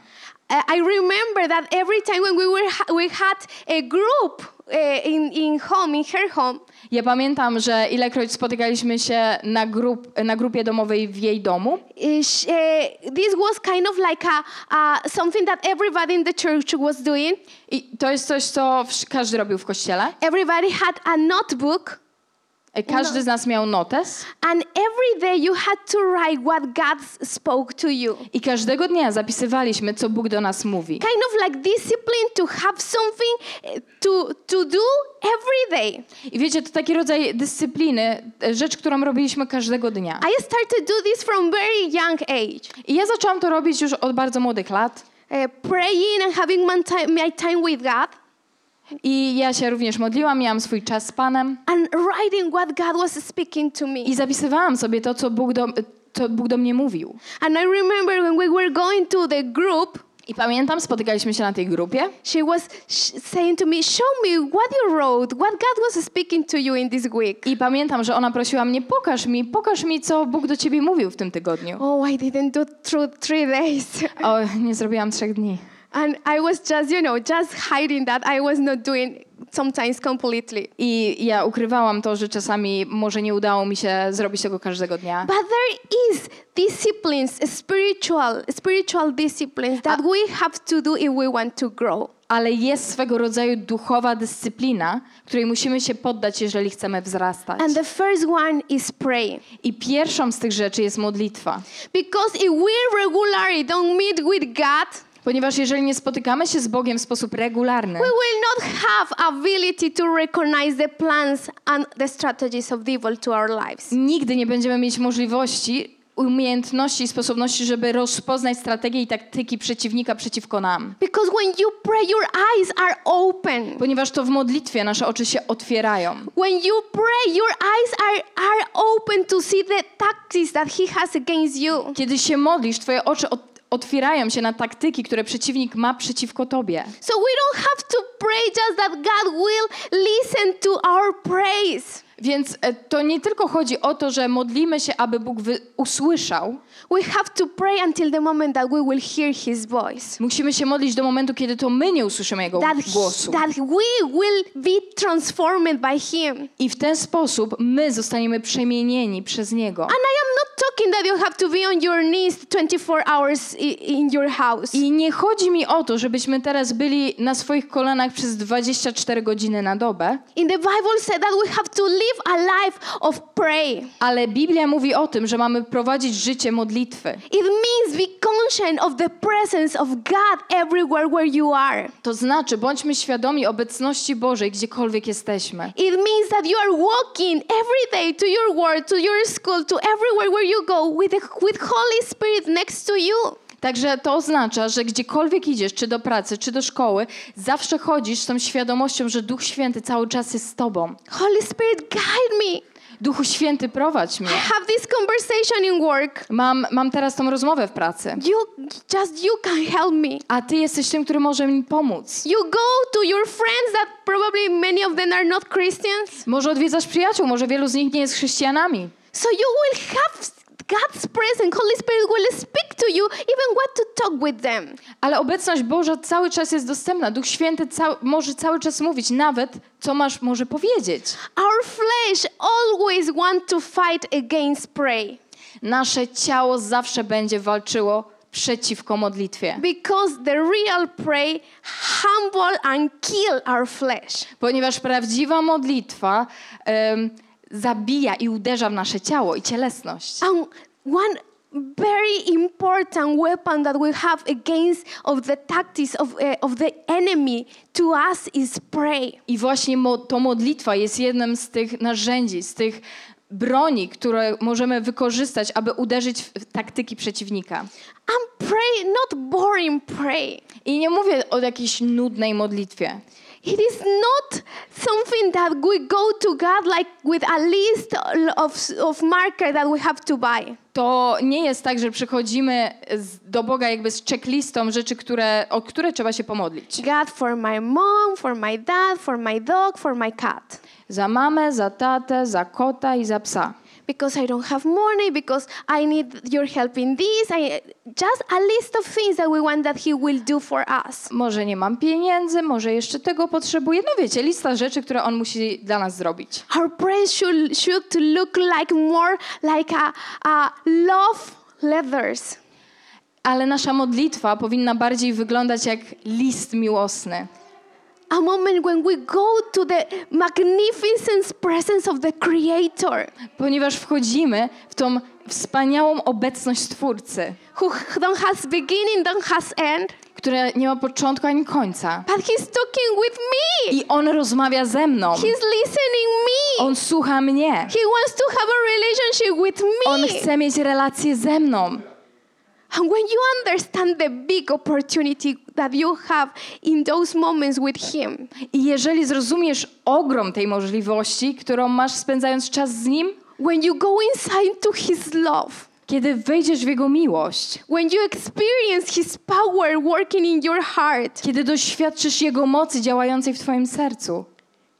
Uh, I remember that every time when we were we had a group in in home in her home, Ja pamiętam, że ilekroć spotykaliśmy się na, grup, na grupie domowej w jej domu, uh, this was kind of like a uh, something that everybody in the church was doing. i to jest coś, co każdy robił w kościele. Everybody had a notebook, E, Każdy z nas miał notes and every day you had to write what God spoke to you. i każdego dnia zapisywaliśmy, co Bóg do nas mówi. Kind of like discipline to have something uh, to to do every day. I wiecie, to taki rodzaj dyscypliny, e, rzecz, którą robiliśmy każdego dnia. I started to do this from very young age. I ja zaczęłam to robić już od bardzo młodych lat. Uh, praying and having my time, my time with God. I ja się również modliłam, miałam swój czas z Panem and writing what God was speaking to me. i zapisywałam sobie to, co Bóg do, co Bóg do mnie mówił. And I remember when we were going to the group, I pamiętam, spotykaliśmy się na tej grupie she was saying to me, Show me what you wrote, what God was speaking to you in this week. i pamiętam, że ona prosiła mnie, pokaż mi, pokaż mi, co Bóg do ciebie mówił w tym tygodniu. Oh, I didn't do through three days. O, nie zrobiłam trzech dni. And I was just, you know, just hiding that I was not doing sometimes completely. I ja ukrywałam to, że czasami może nie udało mi się zrobić tego każdego dnia. But there is disciplines, spiritual, spiritual disciplines that we have to do if we want to grow. Ale jest swego rodzaju duchowa dyscyplina, której musimy się poddać, jeżeli chcemy wzrastać. And the first one is pray. I pierwszą z tych rzeczy jest modlitwa. Because if we regularly don't meet with God, Ponieważ jeżeli nie spotykamy się z Bogiem w sposób regularny, we will not have ability to recognize the plans and the strategies of the evil to our lives. nigdy nie będziemy mieć możliwości, umiejętności i sposobności, żeby rozpoznać strategie i taktyki przeciwnika przeciwko nam. Because when you pray, your eyes are open. Ponieważ to w modlitwie nasze oczy się otwierają. When you pray, your eyes are, are open to see the tactics that he has against you. Kiedy się modlisz, twoje oczy otwierają się na taktyki, które przeciwnik ma przeciwko tobie. So we don't have to pray just that God will listen to our praise. Więc e, to nie tylko chodzi o to, że modlimy się, aby Bóg usłyszał. We have to pray until the moment that we will hear his voice. Musimy się modlić do momentu, kiedy to my nie usłyszymy Jego That, głosu. that we will be transformed by him. I w ten sposób my zostaniemy przemienieni przez Niego. And I am not talking that you have to be on your knees 24 hours in your house. I nie chodzi mi o to, żebyśmy teraz byli na swoich kolanach przez 24 godziny na dobę, In the Bible said that we have to live a life of pray. ale Biblia mówi o tym, że mamy prowadzić życie modlitwy. It means be conscious of the presence of God everywhere where you are. To znaczy, bądźmy świadomi obecności Bożej, gdziekolwiek jesteśmy. It means that you are walking every day to your work, to your school, to everywhere where you go with, the, with Holy Spirit next to you. Także to oznacza, że gdziekolwiek idziesz, czy do pracy, czy do szkoły, zawsze chodzisz z tą świadomością, że Duch Święty cały czas jest z tobą. Holy Spirit, guide me. Duchu Święty, prowadź mnie. I have this conversation in work. Mam, mam teraz tą rozmowę w pracy. You, just you can help me. A ty jesteś tym, który może mi pomóc. You go to your friends that probably many of them are not Christians. Może odwiedzasz przyjaciół, może wielu z nich nie jest chrześcijanami. So you will have God's presence. Holy Spirit will speak to you even what to talk with them. Ale obecność Boża cały czas jest dostępna. Duch Święty cał, może cały czas mówić, nawet co masz może powiedzieć. Our flesh always want to fight against prayer Nasze ciało zawsze będzie walczyło przeciwko modlitwie. because the real prayer humble and kill our flesh. Ponieważ prawdziwa modlitwa em, zabija i uderza w nasze ciało i cielesność. And one very important weapon that we have against of the tactics of, uh, of the enemy to us is pray. I właśnie mo, to modlitwa jest jednym z tych narzędzi, z tych broni, które możemy wykorzystać, aby uderzyć w taktyki przeciwnika. And pray, not boring pray. I nie mówię o jakiejś nudnej modlitwie. It is not something that we go to God like with a list of, of marker that we have to buy. To nie jest tak, że przychodzimy z, do Boga jakby z checklistą rzeczy, które, o które trzeba się pomodlić. God for my mom, for my dad, for my dog, for my cat. Za mamę, za tatę, za kota i za psa. Because I don't have money, because I need your help in this. I, just a list of things that we want that He will do for us. Może nie mam pieniędzy, może jeszcze tego potrzebuję. No wiecie, lista rzeczy, które on musi dla nas zrobić. Our praise should, should look like more like a, a love letters. Ale nasza modlitwa powinna bardziej wyglądać jak list miłosny. A moment when we go to the magnificent presence of the Creator, Ponieważ wchodzimy w tą wspaniałą obecność Stwórcy, who don't has beginning, don't has end, która nie ma początku ani końca. but He's talking with me. I On rozmawia ze mną. He's listening me. On słucha mnie. He wants to have a relationship with me. On chce mieć relację ze mną. And when you understand the big opportunity that you have in those moments with Him, I jeżeli zrozumiesz ogrom tej możliwości, którą masz spędzając czas z Nim, when you go inside to His love, kiedy wejdziesz w Jego miłość, when you experience His power working in your heart, kiedy doświadczysz Jego mocy działającej w Twoim sercu,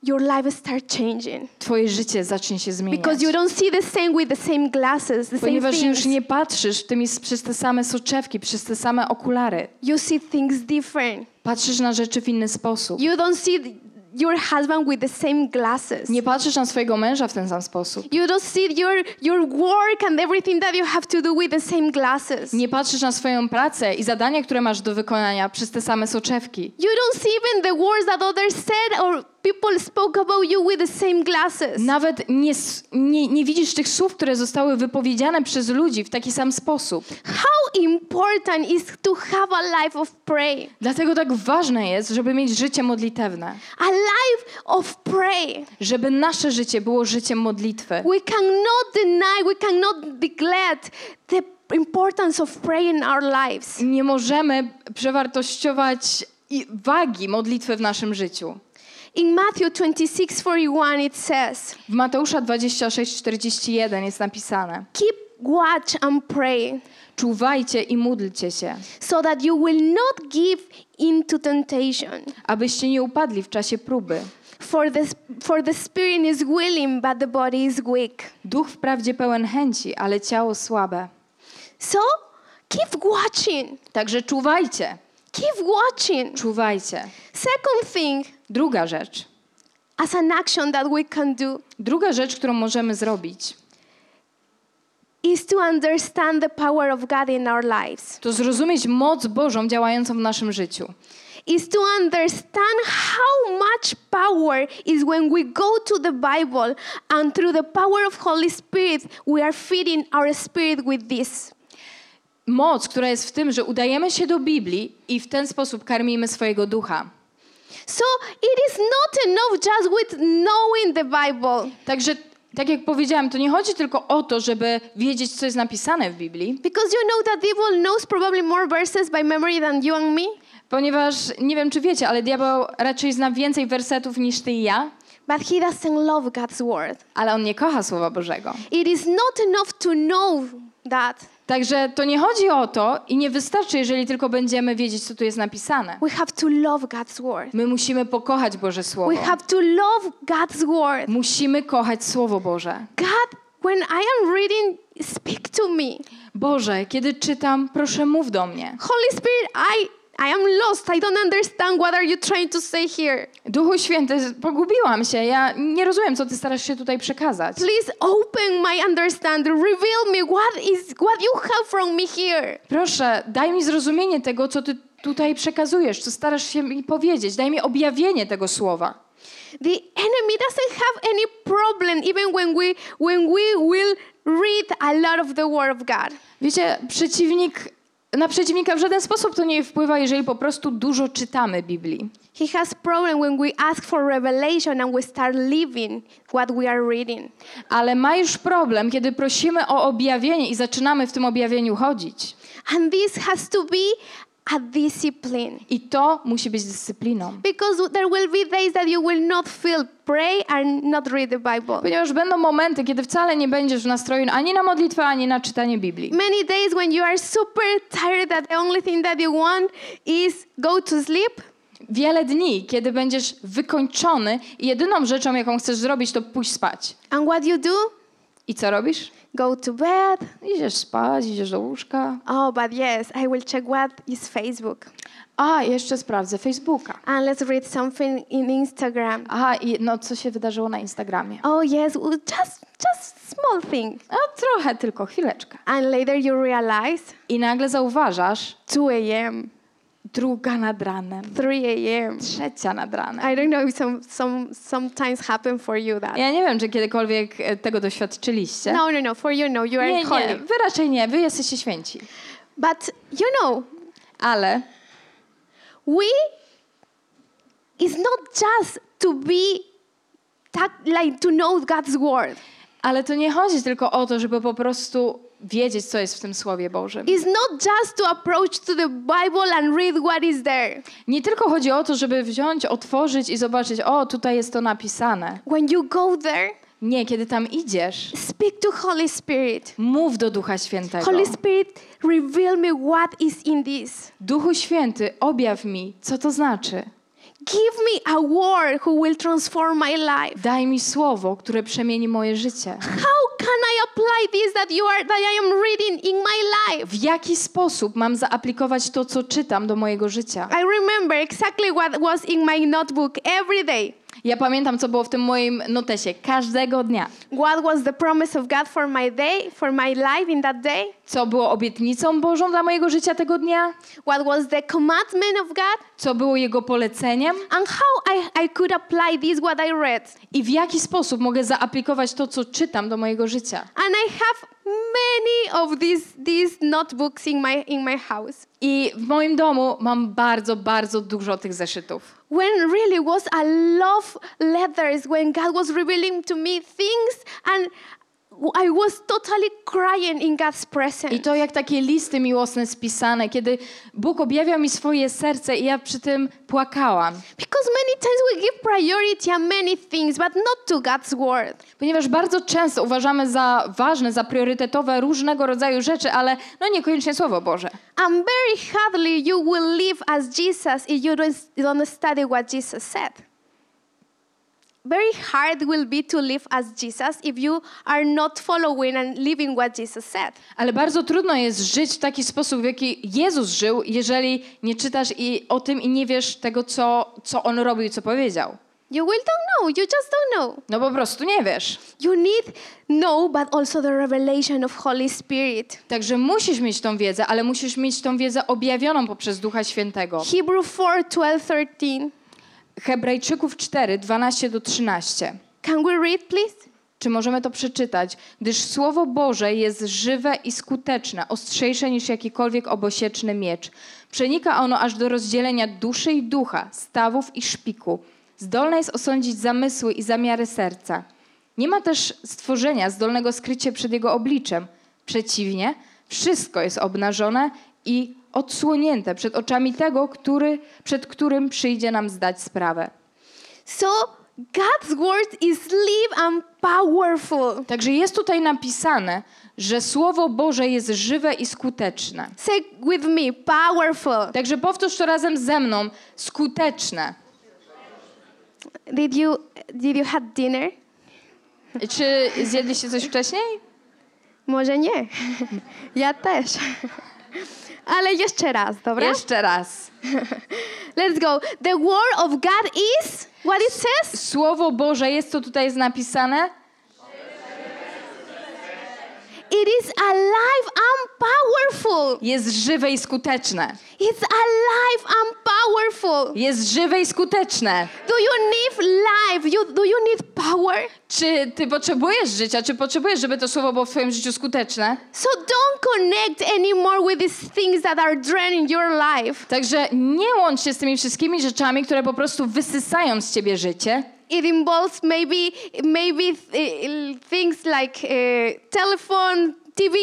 your life start changing. Twoje życie zacznie się zmieniać. Because you don't see the same with the same glasses, the same Ponieważ już things. nie patrzysz tymi, przez te same soczewki, przez te same okulary. You see things different. Patrzysz na rzeczy w inny sposób. You don't see your husband with the same glasses. Nie patrzysz na swojego męża w ten sam sposób. You don't see your, your work and everything that you have to do with the same glasses. Nie patrzysz na swoją pracę i zadania, które masz do wykonania przez te same soczewki. You don't see even the words that others said or people spoke about you with the same glasses. Nawet nie, nie, nie widzisz tych słów, które zostały wypowiedziane przez ludzi w taki sam sposób. How important is to have a life of prayer? Dlatego tak ważne jest, żeby mieć życie modlitewne. A life of prayer. Żeby nasze życie było życiem modlitwy. We cannot deny, we cannot neglect the importance of prayer in our lives. Nie możemy przewartościować i- wagi modlitwy w naszym życiu. In Matthew 26 41, it says, W Mateusza 26:41 jest napisane: Keep watch and pray, Czuwajcie i módlcie się, so that you will not give into temptation. abyście nie upadli w czasie próby. For the, for the spirit is willing, but the body is weak. Duch wprawdzie pełen chęci, ale ciało słabe. So keep watching. Także czuwajcie, Keep watching. czuwajcie. Second thing, Druga rzecz. as an action that we can do, Druga rzecz, którą możemy zrobić, is to understand the power of God in our lives. to zrozumieć moc Bożą działającą w naszym życiu. Is to understand how much power is when we go to the Bible and through the power of Holy Spirit we are feeding our spirit with this. Moc, która jest w tym, że udajemy się do Biblii i w ten sposób karmimy swojego ducha. So it is not enough just with knowing the Bible. Także, tak jak powiedziałam, to nie chodzi tylko o to, żeby wiedzieć, co jest napisane w Biblii, Because you know that devil knows probably more verses by memory than you and me. ponieważ nie wiem, czy wiecie, ale diabeł raczej zna więcej wersetów niż ty i ja, But he doesn't love God's word. ale on nie kocha Słowa Bożego. It is not enough to know that. Także to nie chodzi o to i nie wystarczy, jeżeli tylko będziemy wiedzieć, co tu jest napisane. We have to love God's word. My musimy pokochać Boże Słowo. We have to love God's word. Musimy kochać Słowo Boże. God, when I am reading, speak to me. Boże, kiedy czytam, proszę mów do mnie. Holy Spirit, I I am lost. I don't understand what are you trying to say here. Duchu Święty, pogubiłam się. Ja nie rozumiem, co ty starasz się tutaj przekazać. Please open my understanding. Reveal me what is what you have from me here. Proszę, daj mi zrozumienie tego, co ty tutaj przekazujesz, co starasz się mi powiedzieć. Daj mi objawienie tego słowa. The enemy doesn't have any problem even when we when we will read a lot of the word of God. Wiecie, przeciwnik, na przeciwnika w żaden sposób to nie wpływa, jeżeli po prostu dużo czytamy Biblii. He has problem when we ask for revelation and we start living what we are reading. Ale ma już problem, kiedy prosimy o objawienie i zaczynamy w tym objawieniu chodzić. And this has to be a discipline. I to musi być dyscypliną. Because there will be days that you will not feel pray and not read the Bible. Ponieważ będą momenty, kiedy wcale nie będziesz w nastroju ani na modlitwę, ani na czytanie Biblii. Many days when you are super tired that the only thing that you want is go to sleep. Wiele dni, kiedy będziesz wykończony i jedyną rzeczą, jaką chcesz zrobić, to pójść spać. And what you do? I co robisz? Go to bed. Idziesz spać, idziesz do łóżka. Oh, but yes, I will check what is Facebook. A, jeszcze sprawdzę Facebooka. And let's read something in Instagram. Aha, i no co się wydarzyło na Instagramie? Oh, yes, just just small thing. No trochę, tylko chwileczkę. And later you realize I nagle zauważasz, 2 a.m., druga nad ranem, 3 a.m. trzecia nad ranem. I don't know if some, some sometimes happen for you that. Ja nie wiem, czy kiedykolwiek e, tego doświadczyliście. No, no, no. For you, no. You are nie, holy. nie, wy raczej nie, wy jesteście święci. But you know, Ale we it's not just to be that like to know God's word. Ale to nie chodzi tylko o to, żeby po prostu wiedzieć, co jest w tym Słowie Bożym. It's not just to approach to the Bible and read what is there. Nie tylko chodzi o to, żeby wziąć, otworzyć i zobaczyć, o, tutaj jest to napisane. When you go there, Nie, kiedy tam idziesz, speak to Holy Spirit. mów do Ducha Świętego. Holy Spirit, reveal me what is in this. Duchu Święty, objaw mi, co to znaczy. Give me a word who will transform my life. Daj mi słowo, które przemieni moje życie. How can I apply this that you are that I am reading in my life? W jaki sposób mam zaaplikować to, co czytam do mojego życia? I remember exactly what was in my notebook every day. Ja pamiętam, co było w tym moim notesie każdego dnia. What was the promise of God for my day, for my life in that day? Co było obietnicą Bożą dla mojego życia tego dnia? What was the commandment of God? Co było Jego poleceniem? And how I, I could apply this what I read. I w jaki sposób mogę zaaplikować to, co czytam do mojego życia? And I have many of these these notebooks in my in my house. I w moim domu mam bardzo, bardzo dużo tych zeszytów. When really was a love letters when God was revealing to me things and I was totally crying in God's presence. I to jak takie listy miłosne spisane, kiedy Bóg objawiał mi swoje serce i ja przy tym płakałam. Because many times we give priority on many things, but not to God's word. Ponieważ bardzo często uważamy za ważne, za priorytetowe różnego rodzaju rzeczy, ale no niekoniecznie Słowo Boże. And very hardly you will live as Jesus if you don't, don't study what Jesus said. Very hard will be to live as Jesus if you are not following and living what Jesus said. Ale bardzo trudno jest żyć w taki sposób, w jaki Jezus żył, jeżeli nie czytasz i o tym i nie wiesz tego, co, co On robił i co powiedział. You will don't know. You just don't know. No po prostu nie wiesz. You need know, but also the revelation of Holy Spirit. Także musisz mieć tą wiedzę, ale musisz mieć tą wiedzę objawioną poprzez Ducha Świętego. Hebrew 4, 12, 13. Hebrajczyków 4, 12 do 13. Can we read, please? Czy możemy to przeczytać? Gdyż Słowo Boże jest żywe i skuteczne, ostrzejsze niż jakikolwiek obosieczny miecz. Przenika ono aż do rozdzielenia duszy i ducha, stawów i szpiku. Zdolne jest osądzić zamysły i zamiary serca. Nie ma też stworzenia zdolnego skryć się przed jego obliczem. Przeciwnie, wszystko jest obnażone i odsłonięte przed oczami tego, który, przed którym przyjdzie nam zdać sprawę. So, God's word is live and powerful. Także jest tutaj napisane, że Słowo Boże jest żywe i skuteczne. Say with me, powerful. Także powtórz to razem ze mną. Skuteczne. Did you did you have dinner? Czy zjedliście coś wcześniej? Może nie. Ja też. Ale jeszcze raz, dobra? Jeszcze raz. Let's go. The word of God is what it says? Słowo Boże jest, co tutaj jest napisane? It is alive and powerful. Jest żywe i skuteczne. It's alive and powerful. Jest żywe i skuteczne. Do you need life? You, do you need power? Czy ty potrzebujesz życia? Czy potrzebujesz, żeby to słowo było w twoim życiu skuteczne? So don't connect anymore with these things that are draining your life. Także nie łącz się z tymi wszystkimi rzeczami, które po prostu wysysają z ciebie życie. It involves maybe maybe things like uh, telephone, TV,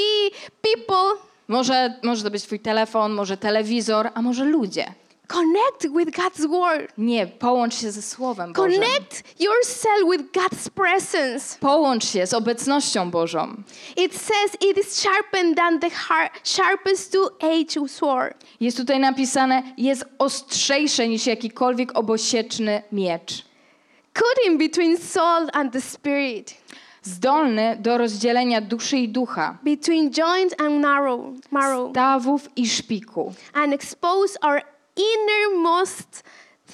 people. Może, może to być twój telefon, może telewizor, a może ludzie. Connect with God's word. Nie, połącz się ze Słowem Bożym. Connect yourself with God's presence. Połącz się z obecnością Bożą. It says it is sharpened than the har- sharpest two-edged sword. Jest tutaj napisane, jest ostrzejsze niż jakikolwiek obosieczny miecz. Cutting between soul and the spirit, Zdolny do rozdzielenia duszy i ducha, between joint and marrow, marrow, stawów i szpiku. and expose our innermost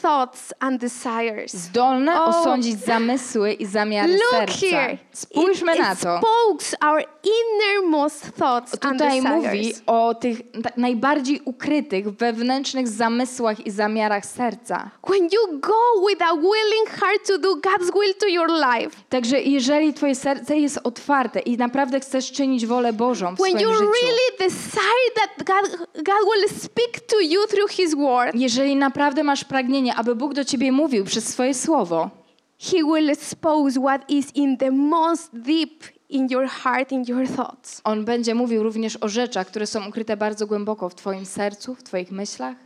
thoughts and desires. Zdolny O. osądzić zamysły i zamiary Look serca. here. Spójrzmy it na to. exposes our innermost thoughts and Tutaj mówi desires. o tych najbardziej ukrytych, wewnętrznych zamysłach i zamiarach serca. When you go with a willing heart to do God's will to your life, Także jeżeli twoje serce jest otwarte i naprawdę chcesz czynić wolę Bożą w when swoim you życiu, really desire that God, God will speak to you through His word, jeżeli naprawdę masz pragnienie, aby Bóg do ciebie mówił przez swoje słowo, He will expose what is in the most deep in your heart, in your thoughts. On będzie mówił również o rzeczach, które są ukryte bardzo głęboko w twoim sercu, w twoich myślach.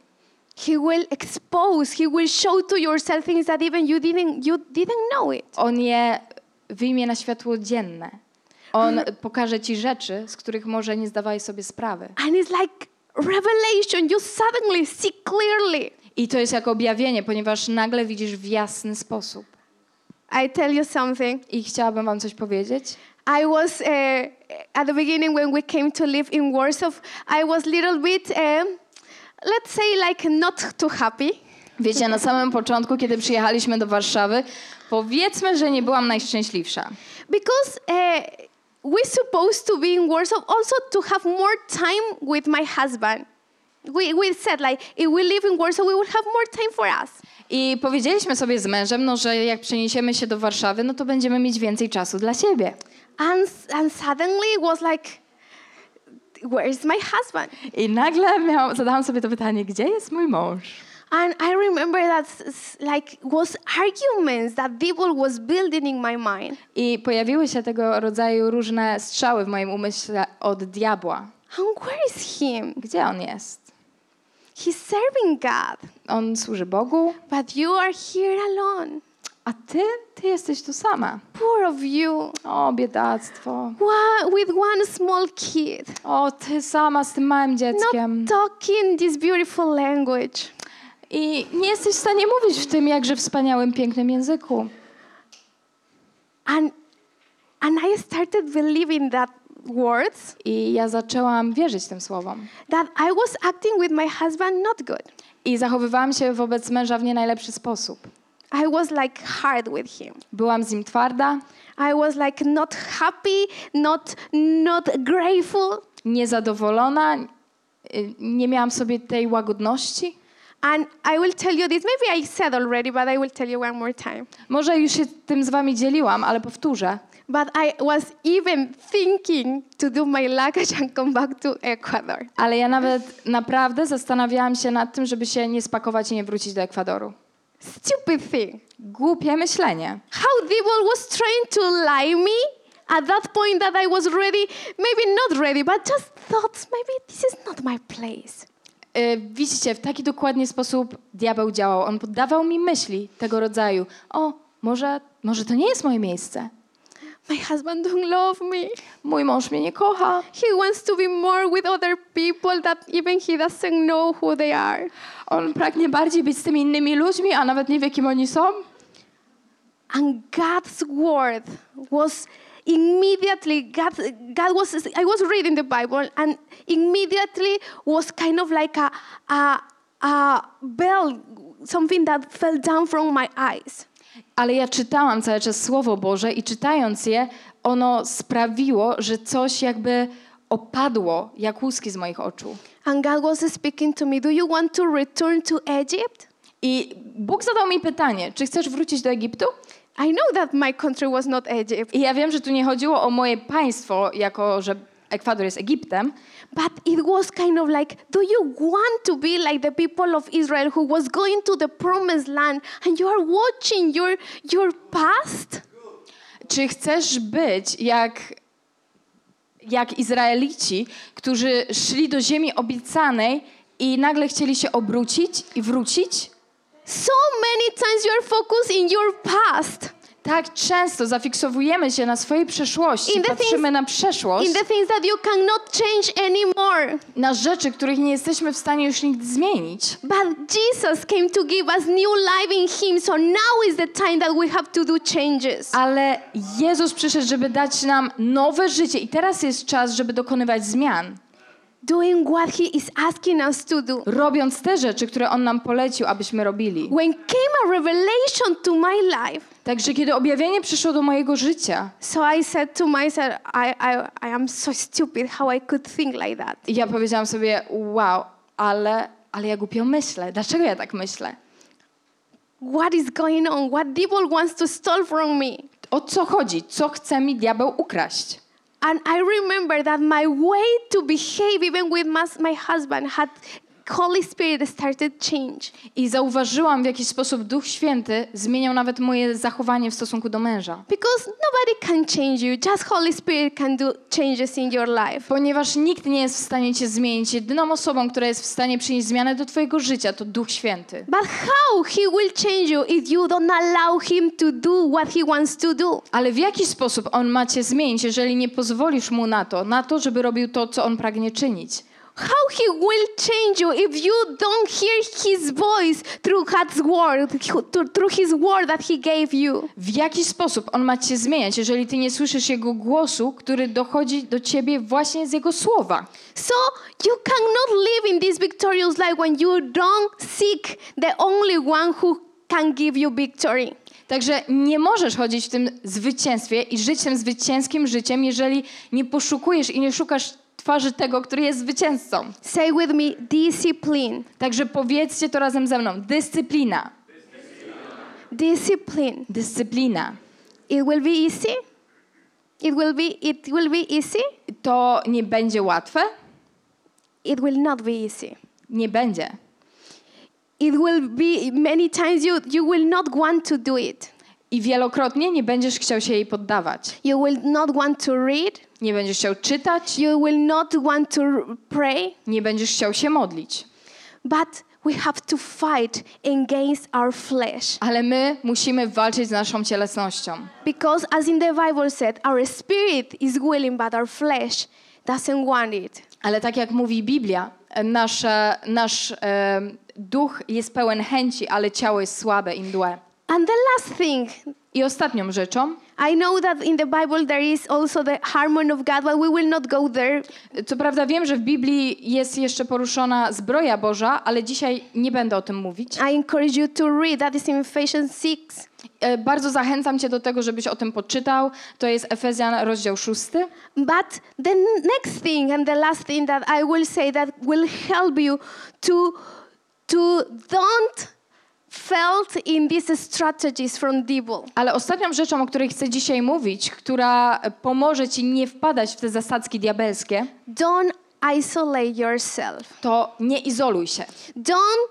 He will expose, He will show to yourself things that even you didn't, you didn't know it. On je wyjmie na światło dzienne. On pokaże ci rzeczy, z których może nie zdawałeś sobie sprawy. And it's like revelation, you suddenly see clearly. I to jest jak objawienie, ponieważ nagle widzisz w jasny sposób. I tell you something. I chciałabym wam coś powiedzieć. I was uh, at the beginning when we came to live in Warsaw. I was little bit, uh, let's say, like not too happy Wiecie, na samym początku, kiedy przyjechaliśmy do Warszawy, powiedzmy, że nie byłam najszczęśliwsza. because uh, we're supposed to be in Warsaw also to have more time with my husband. We, we said like if we live in Warsaw, we will have more time for us. I powiedzieliśmy sobie z mężem, no, że jak przeniesiemy się do Warszawy, no to będziemy mieć więcej czasu dla siebie. And and suddenly it was like, where is my husband? I nagle miał, zadałam sobie to pytanie, gdzie jest mój mąż? And I remember that like was arguments that devil was building in my mind. I pojawiły się tego rodzaju różne strzały w moim umyśle od diabła. And where is him? Gdzie on jest? He's serving God, On służy Bogu, but you are here alone. a ty, ty jesteś tu sama. Poor of you. O, biedactwo. Wha- With one small kid, O, ty sama z tym małym dzieckiem. not talking this beautiful language. I nie jesteś w stanie mówić w tym jakże wspaniałym, pięknym języku. And and I started believing that words I ja zaczęłam wierzyć tym słowom. that I was acting with my husband not good. I zachowywałam się wobec męża w nie najlepszy sposób. I was like hard with him. Byłam z nim twarda, I was like not happy, not not grateful. niezadowolona, y, nie miałam sobie tej łagodności. And I will tell you this. Maybe I said already, but I will tell you one more time. Może już się tym z wami dzieliłam, ale powtórzę. But I was even thinking to do my luggage and come back to Ecuador. Ale ja nawet naprawdę zastanawiałam się nad tym, żeby się nie spakować i nie wrócić do Ekwadoru. Stupid thing. Głupie myślenie. How devil was trying to lie me at that point that I was ready, maybe not ready, but just thought maybe this is not my place. Y, widzicie, w taki dokładnie sposób diabeł działał. On poddawał mi myśli tego rodzaju. O, może, może to nie jest moje miejsce. My husband don't love me. Mój mąż mnie nie kocha. He wants to be more with other people that even he doesn't know who they are. On pragnie bardziej być z tymi innymi ludźmi, a nawet nie wie, kim oni są. And God's word was immediately God, God was I was reading the Bible and immediately was kind of like a, a, a bell, something that fell down from my eyes. Ale ja czytałam cały czas Słowo Boże i czytając je, ono sprawiło, że coś jakby opadło jak łuski z moich oczu. And God was speaking to me, Do you want to return to Egypt? I Bóg zadał mi pytanie, czy chcesz wrócić do Egiptu? I know that my country was not Egypt, I ja wiem, że tu nie chodziło o moje państwo, jako że Ekwador jest Egiptem, but it was kind of like, Do you want to be like the people of Israel who was going to the promised land and you are watching your, your past? Czy chcesz być jak, jak Izraelici, którzy szli do ziemi obiecanej i nagle chcieli się obrócić i wrócić? So many times you are focused in your past, Tak często zafiksowujemy się na swojej przeszłości, patrzymy na przeszłość, anymore. na rzeczy, których nie jesteśmy w stanie już nigdy zmienić. But Jesus came to give us new life in Him, so now is the time that we have to do changes. Ale Jezus przyszedł, żeby dać nam nowe życie i teraz jest czas, żeby dokonywać zmian. Doing what He is asking us to do. Robiąc te rzeczy, które On nam polecił, abyśmy robili. When came a revelation to my life, Także kiedy objawienie przyszło do mojego życia, so I said to myself, I, I, I am so stupid how I could think like that. I ja powiedziałam sobie, wow, ale, ale ja głupio myślę. Dlaczego ja tak myślę? What is going on? What devil wants to steal from me? O co chodzi? Co chce mi diabeł ukraść? And I remember that my way to behave, even with my, my husband, had Holy Spirit started change. I zauważyłam, w jaki sposób Duch Święty zmieniał nawet moje zachowanie w stosunku do męża. Because nobody can change you, just Holy Spirit can do changes in your life. Ponieważ nikt nie jest w stanie cię zmienić. Jedyną osobą, która jest w stanie przynieść zmianę do twojego życia, to Duch Święty. But how He will change you if you don't allow Him to do what He wants to do? Ale w jaki sposób On ma cię zmienić, jeżeli nie pozwolisz Mu na to, na to, żeby robił to, co On pragnie czynić? How he will change you if you don't hear his voice through God's word, through his word that he gave you. W jaki sposób on ma cię zmieniać, jeżeli ty nie słyszysz jego głosu, który dochodzi do ciebie właśnie z jego słowa? So you cannot live in this victorious life when you don't seek the only one who can give you victory. Także nie możesz chodzić w tym zwycięstwie i żyć tym zwycięskim życiem, jeżeli nie poszukujesz i nie szukasz twarzy tego, który jest zwycięzcą. Say with me, discipline. Także powiedzcie to razem ze mną. Dyscyplina. Discipline. Dyscyplina. It will be easy. It will be it will be easy. To nie będzie łatwe? It will not be easy. Nie będzie. It will be many times you you will not want to do it. I wielokrotnie nie będziesz chciał się jej poddawać. You will not want to read. Nie będziesz chciał czytać, You will not want to pray. nie będziesz chciał się modlić. But we have to fight against our flesh. Ale my musimy walczyć z naszą cielesnością. Because as in the Bible said, our spirit is willing, but our flesh doesn't want it. Ale tak jak mówi Biblia, nasze, nasz e, duch jest pełen chęci, ale ciało jest słabe i mdłe. And the last thing, I ostatnią rzeczą, I know that in the Bible there is also the harmony of God, but we will not go there. co prawda wiem, że w Biblii jest jeszcze poruszona zbroja Boża, ale dzisiaj nie będę o tym mówić. I encourage you to read. That is in Ephesians 6. E, bardzo zachęcam cię do tego, żebyś o tym poczytał. To jest Efezjan, rozdział 6. But the next thing and the last thing that I will say that will help you to to don't felt in these strategies from devil. Ale ostatnią rzeczą, o której chcę dzisiaj mówić, która pomoże ci nie wpadać w te zasadzki diabelskie, Don't isolate yourself. to nie izoluj się. Don't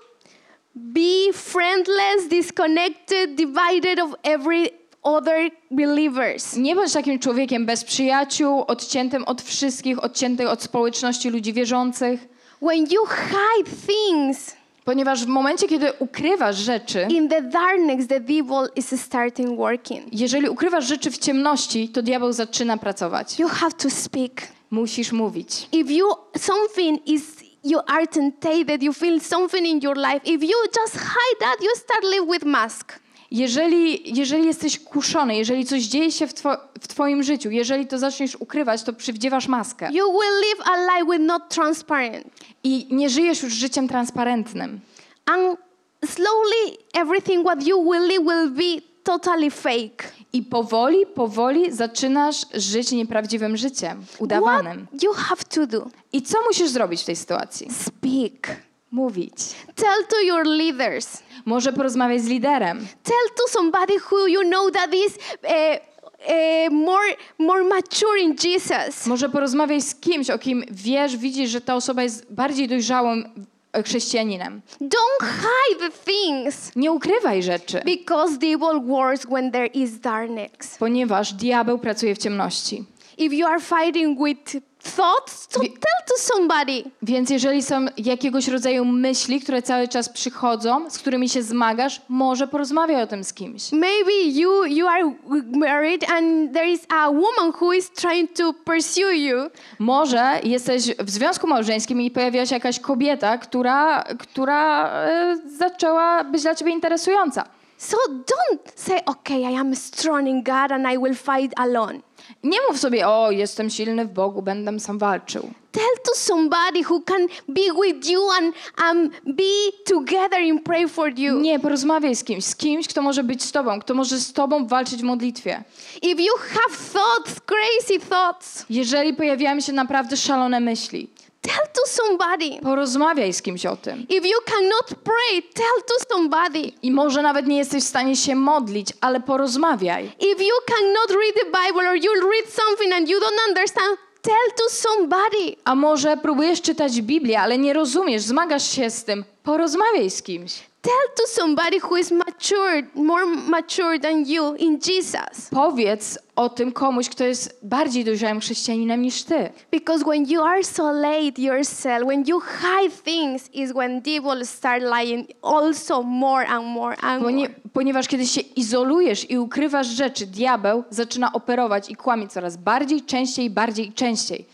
be friendless, disconnected, divided of every other believers. Nie bądź takim człowiekiem bez przyjaciół, odciętym od wszystkich, odciętym od społeczności ludzi wierzących. When you hide things Ponieważ w momencie, kiedy ukrywasz rzeczy, in the darkness, the devil is starting working. jeżeli ukrywasz rzeczy w ciemności, to diabeł zaczyna pracować. You have to speak. Musisz mówić. If you something is you are tempted, you feel something in your life. If you just hide that, you start live with mask. Jeżeli, jeżeli jesteś kuszony, jeżeli coś dzieje się w, two, w twoim życiu, jeżeli to zaczniesz ukrywać, to przywdziewasz maskę. You will live a life with not transparent. I nie żyjesz już życiem transparentnym. And slowly everything what you will live will be totally fake. I powoli, powoli zaczynasz żyć nieprawdziwym życiem, udawanym. What you have to do? I co musisz zrobić w tej sytuacji? Speak. Mówić. Tell to your leaders. Może porozmawiać z liderem. Tell to somebody who you know that is uh, uh, more more mature in Jesus. Może porozmawiać z kimś, o kim wiesz, widzisz, że ta osoba jest bardziej dojrzałym e, chrześcijaninem. Don't hide the things Nie ukrywaj rzeczy, because devil works when there is darkness. ponieważ diabeł pracuje w ciemności. If you are fighting with thoughts, to Wie- tell to somebody. Więc jeżeli są jakiegoś rodzaju myśli, które cały czas przychodzą, z którymi się zmagasz, może porozmawiaj o tym z kimś. Maybe you you are married and there is a woman who is trying to pursue you. Może jesteś w związku małżeńskim i pojawiła się jakaś kobieta, która, która e, zaczęła być dla ciebie interesująca. So don't say, okay, I am strong in God and I will fight alone. Nie mów sobie, o, jestem silny w Bogu, będę sam walczył. Tell to somebody who can be with you and um, be together and pray for you. Nie, porozmawiaj z kimś, z kimś, kto może być z tobą, kto może z tobą walczyć w modlitwie. If you have thoughts, crazy thoughts, Jeżeli pojawiają się naprawdę szalone myśli, tell to somebody. porozmawiaj z kimś o tym. If you cannot pray, tell to somebody. I może nawet nie jesteś w stanie się modlić, ale porozmawiaj. If you cannot read the Bible or you read something and you don't understand, tell to somebody. A może próbujesz czytać Biblię, ale nie rozumiesz, zmagasz się z tym. Porozmawiaj z kimś. Tell to somebody who is matured, more mature than you in Jesus. Powiedz o tym komuś, kto jest bardziej dojrzałym chrześcijaninem niż ty. Because when you isolate yourself, when you hide things, is when devil start lying also more and more and Ponie, more. ponieważ kiedy się izolujesz i ukrywasz rzeczy, diabeł zaczyna operować i kłamie coraz bardziej, częściej, bardziej i częściej.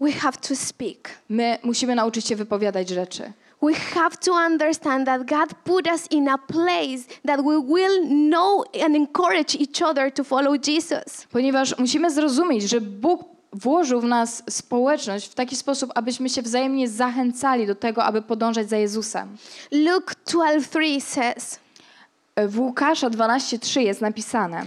we have to speak. My musimy nauczyć się wypowiadać rzeczy. We have to understand that God put us in a place that we will know and encourage each other to follow Jesus. Ponieważ musimy zrozumieć, że Bóg włożył w nas społeczność w taki sposób, abyśmy się wzajemnie zachęcali do tego, aby podążać za Jezusem. Luke 12:3 says, W Łukasza 12:3 jest napisane: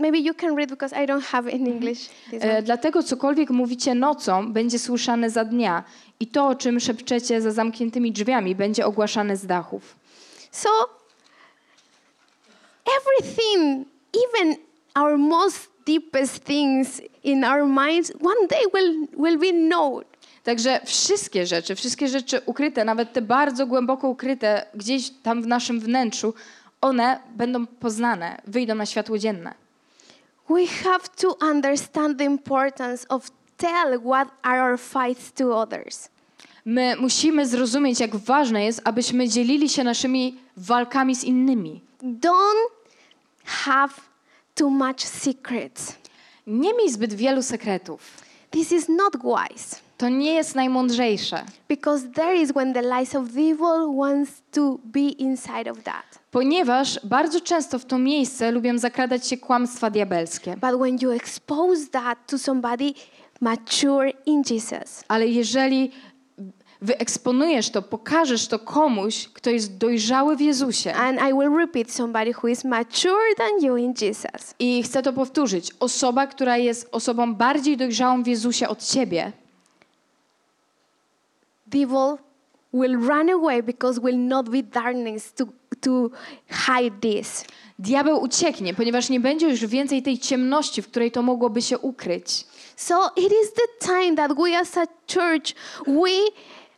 maybe you can read because I don't have in English. this one. e, Dlatego cokolwiek mówicie nocą, będzie słyszane za dnia, i to, o czym szepczecie za zamkniętymi drzwiami, będzie ogłaszane z dachów. So everything, even our most deepest things in our minds, one day will will be known. Także wszystkie rzeczy, wszystkie rzeczy ukryte, nawet te bardzo głęboko ukryte gdzieś tam w naszym wnętrzu, one będą poznane, wyjdą na światło dzienne. We have to understand the importance of tell what are our fights to others. My musimy zrozumieć, jak ważne jest, abyśmy dzielili się naszymi walkami z innymi. Don't have too much secrets. Nie miej zbyt wielu sekretów. This is not wise To nie jest najmądrzejsze, because there is when the lies of the evil wants to be inside of that. ponieważ bardzo często w to miejsce lubią zakradać się kłamstwa diabelskie. But when you expose that to somebody mature in Jesus, Ale jeżeli wyeksponujesz to, pokażesz to komuś, kto jest dojrzały w Jezusie, and I will repeat somebody who is mature than you in Jesus, I chcę to powtórzyć. Osoba, która jest osobą bardziej dojrzałą w Jezusie od ciebie, evil will run away because will not be darkness to, to hide this. diabeł ucieknie, ponieważ nie będzie już więcej tej ciemności, w której to mogłoby się ukryć. So it is the time that we as a church we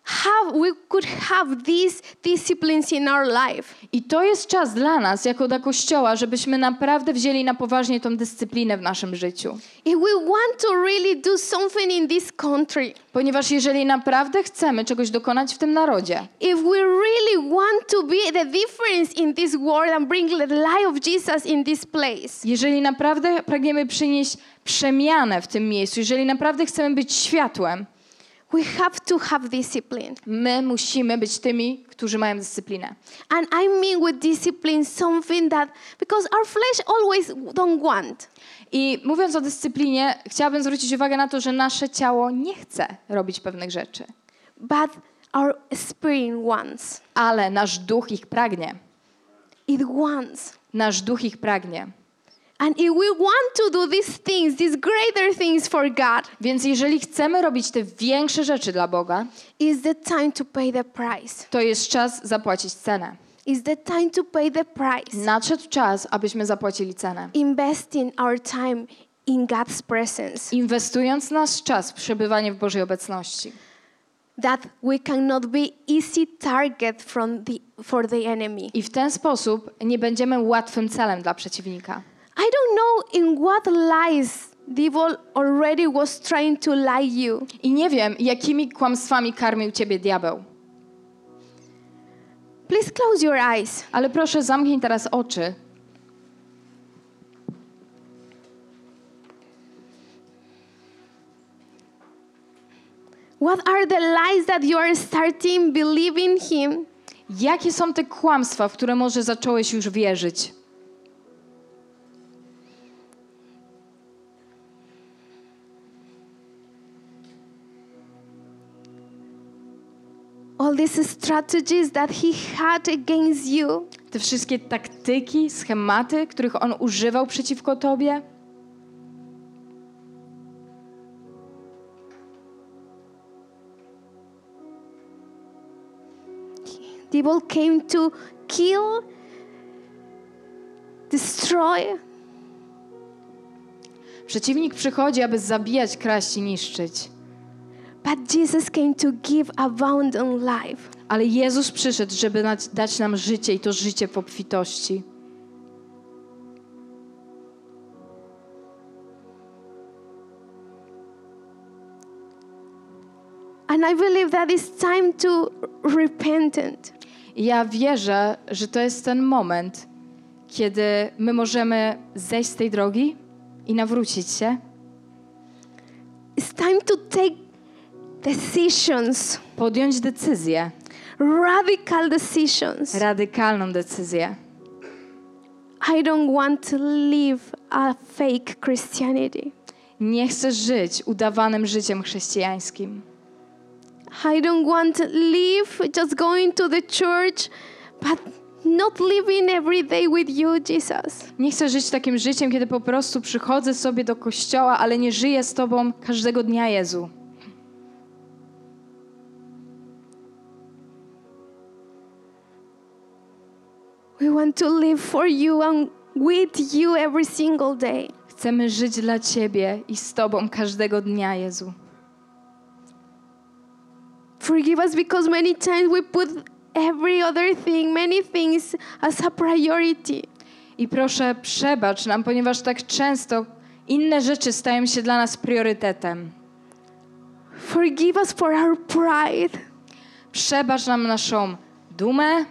have we could have these disciplines in our life. I to jest czas dla nas, jako dla Kościoła, żebyśmy naprawdę wzięli na poważnie tą dyscyplinę w naszym życiu. If we want to really do something in this country, Ponieważ jeżeli naprawdę chcemy czegoś dokonać w tym narodzie, if we really want to be the difference in this world and bring the light of Jesus in this place, jeżeli naprawdę pragniemy przynieść przemianę w tym miejscu, jeżeli naprawdę chcemy być światłem, we have to have discipline. my musimy być tymi, którzy mają dyscyplinę. And I mean with discipline something that because our flesh always don't want. I mówiąc o dyscyplinie, chciałabym zwrócić uwagę na to, że nasze ciało nie chce robić pewnych rzeczy, But our spirit wants. ale nasz duch ich pragnie. It wants. Nasz duch ich pragnie. And if we want to do these things, these greater things for God, Więc jeżeli chcemy robić te większe rzeczy dla Boga, is the time to pay the price. to jest czas zapłacić cenę. Is the time to pay the price. Nadszedł czas, abyśmy zapłacili cenę. Investing our time in God's presence. Inwestując nasz czas w przebywanie w Bożej obecności. That we cannot be easy target from the, for the enemy. I w ten sposób nie będziemy łatwym celem dla przeciwnika. I don't know in what lies the evil already was trying to lie you. I nie wiem, jakimi kłamstwami karmił ciebie diabeł. Please close your eyes. Ale proszę, zamknij teraz oczy What are the lies that you are starting believing him? Jakie są te kłamstwa, w które może zacząłeś już wierzyć? All these strategies that he had against you. Te wszystkie taktyki, schematy, których on używał przeciwko tobie? The evil came to kill, destroy, Przeciwnik przychodzi, aby zabijać, kraść i niszczyć. But Jesus came to give abundant life. Ale Jezus przyszedł, żeby dać nam życie i to życie w obfitości. And I believe that it's time to repent. I ja wierzę, że to jest ten moment, kiedy my możemy zejść z tej drogi i nawrócić się. It's time to take decisions, Podjąć decyzję, radical decisions. radykalną decyzję. I don't want to live a fake Christianity. Nie chcę żyć udawanym życiem chrześcijańskim. I don't want to live just going to the church, but not living every day with you, Jesus. Nie chcę żyć takim życiem, kiedy po prostu przychodzę sobie do kościoła, ale nie żyję z Tobą każdego dnia, Jezu. We want to live for you and with you every single day. Chcemy żyć dla Ciebie i z Tobą każdego dnia, Jezu. Forgive us because many times we put every other thing, many things as a priority. I proszę, przebacz nam, ponieważ tak często inne rzeczy stają się dla nas priorytetem. Forgive us for our pride. Przebacz nam naszą dumę,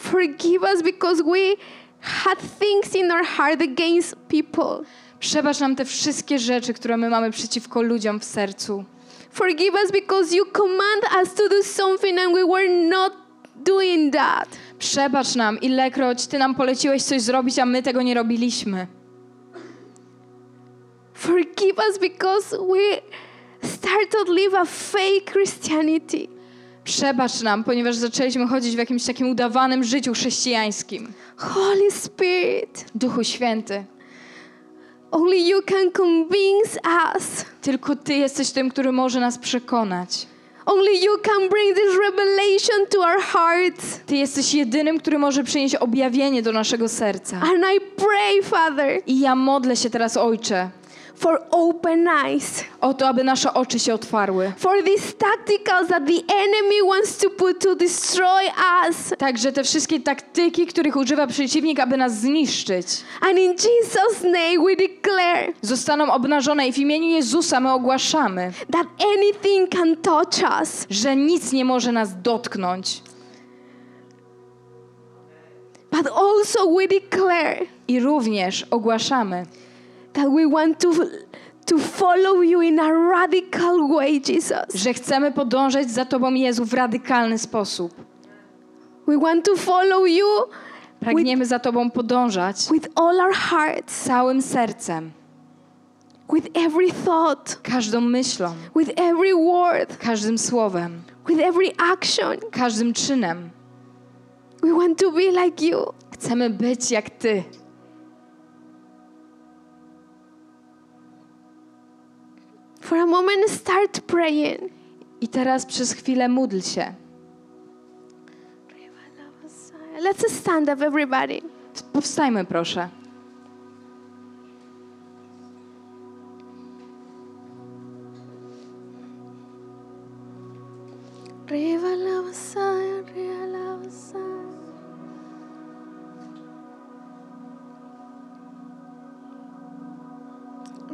Forgive us because we had things in our heart against people. przebacz nam te wszystkie rzeczy, które my mamy przeciwko ludziom w sercu. Forgive us because you command us to do something and we were not doing that. Przebacz nam, ilekroć Ty nam poleciłeś coś zrobić, a my tego nie robiliśmy. Forgive us because we started to live a fake Christianity. Przebacz nam, ponieważ zaczęliśmy chodzić w jakimś takim udawanym życiu chrześcijańskim. Holy Spirit, Duchu Święty, only you can convince us. tylko Ty jesteś tym, który może nas przekonać. Only you can bring this revelation to our hearts. Ty jesteś jedynym, który może przynieść objawienie do naszego serca. And I pray, Father, I ja modlę się teraz, Ojcze, for open eyes. o to, aby nasze oczy się otwarły. For these tacticals that the enemy wants to put to destroy us. Także te wszystkie taktyki, których używa przeciwnik, aby nas zniszczyć, And in Jesus' name we declare zostaną obnażone i w imieniu Jezusa my ogłaszamy, that anything can touch us. że nic nie może nas dotknąć. But also we declare I również ogłaszamy, that we want to, to follow you in a radical way, Jesus. że chcemy podążać za Tobą, Jezu, w radykalny sposób. We want to follow you Pragniemy za Tobą podążać with all our hearts, całym sercem, with every thought, każdą myślą, with every word, każdym słowem, with every action. każdym czynem. We want to be like you. Chcemy być jak Ty. For a moment, start praying. I teraz przez chwilę módl się. Let's stand up, everybody. Powstajmy, proszę. Reva la Messiah, Reva la Messiah.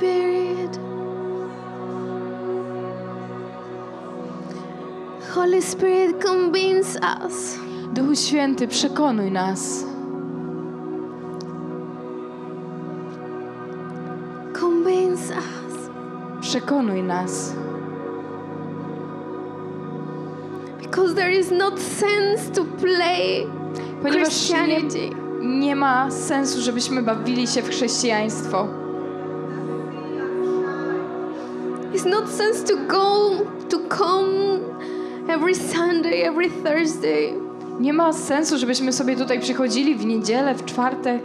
Spirit. Holy Spirit, convince us. Duchu Święty, przekonuj nas. Convince us. Przekonuj nas. Because there is not sense to play Ponieważ nie, Christianity. nie ma sensu, żebyśmy bawili się w chrześcijaństwo. Not sense to go to come every Sunday, every Thursday. Nie ma sensu, żebyśmy sobie tutaj przychodzili w niedzielę, w czwartek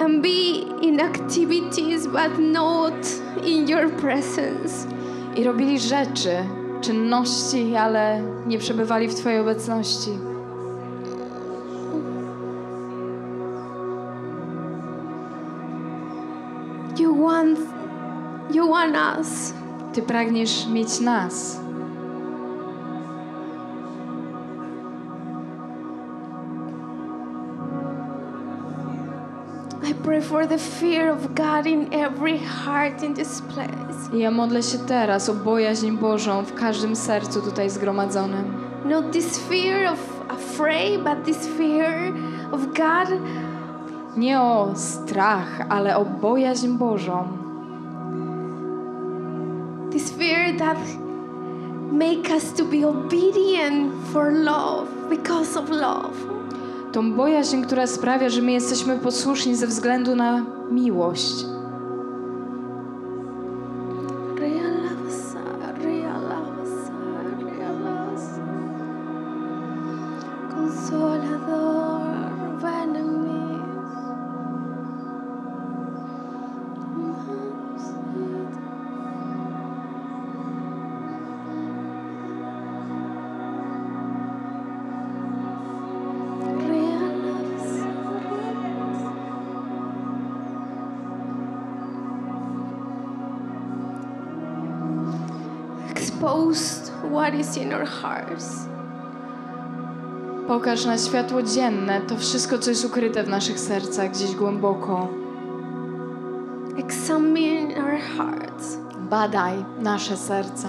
and be in activities but not in your presence. i robili rzeczy, czynności, ale nie przebywali w Twojej obecności. Us. Ty pragniesz mieć nas. I pray for the fear of God in every heart in this place. I ja modlę się teraz o bojaźń Bożą w każdym sercu tutaj zgromadzonym. Not this fear of afraid, but this fear of God Nie o strach, ale o bojaźń Bożą. Fear that make us to be obedient for love because of love. Tą bojaźń, która sprawia, że my jesteśmy posłuszni ze względu na miłość. In our hearts. Pokaż na światło dzienne to wszystko, co jest ukryte w naszych sercach gdzieś głęboko. Examine our hearts. Badaj nasze serca.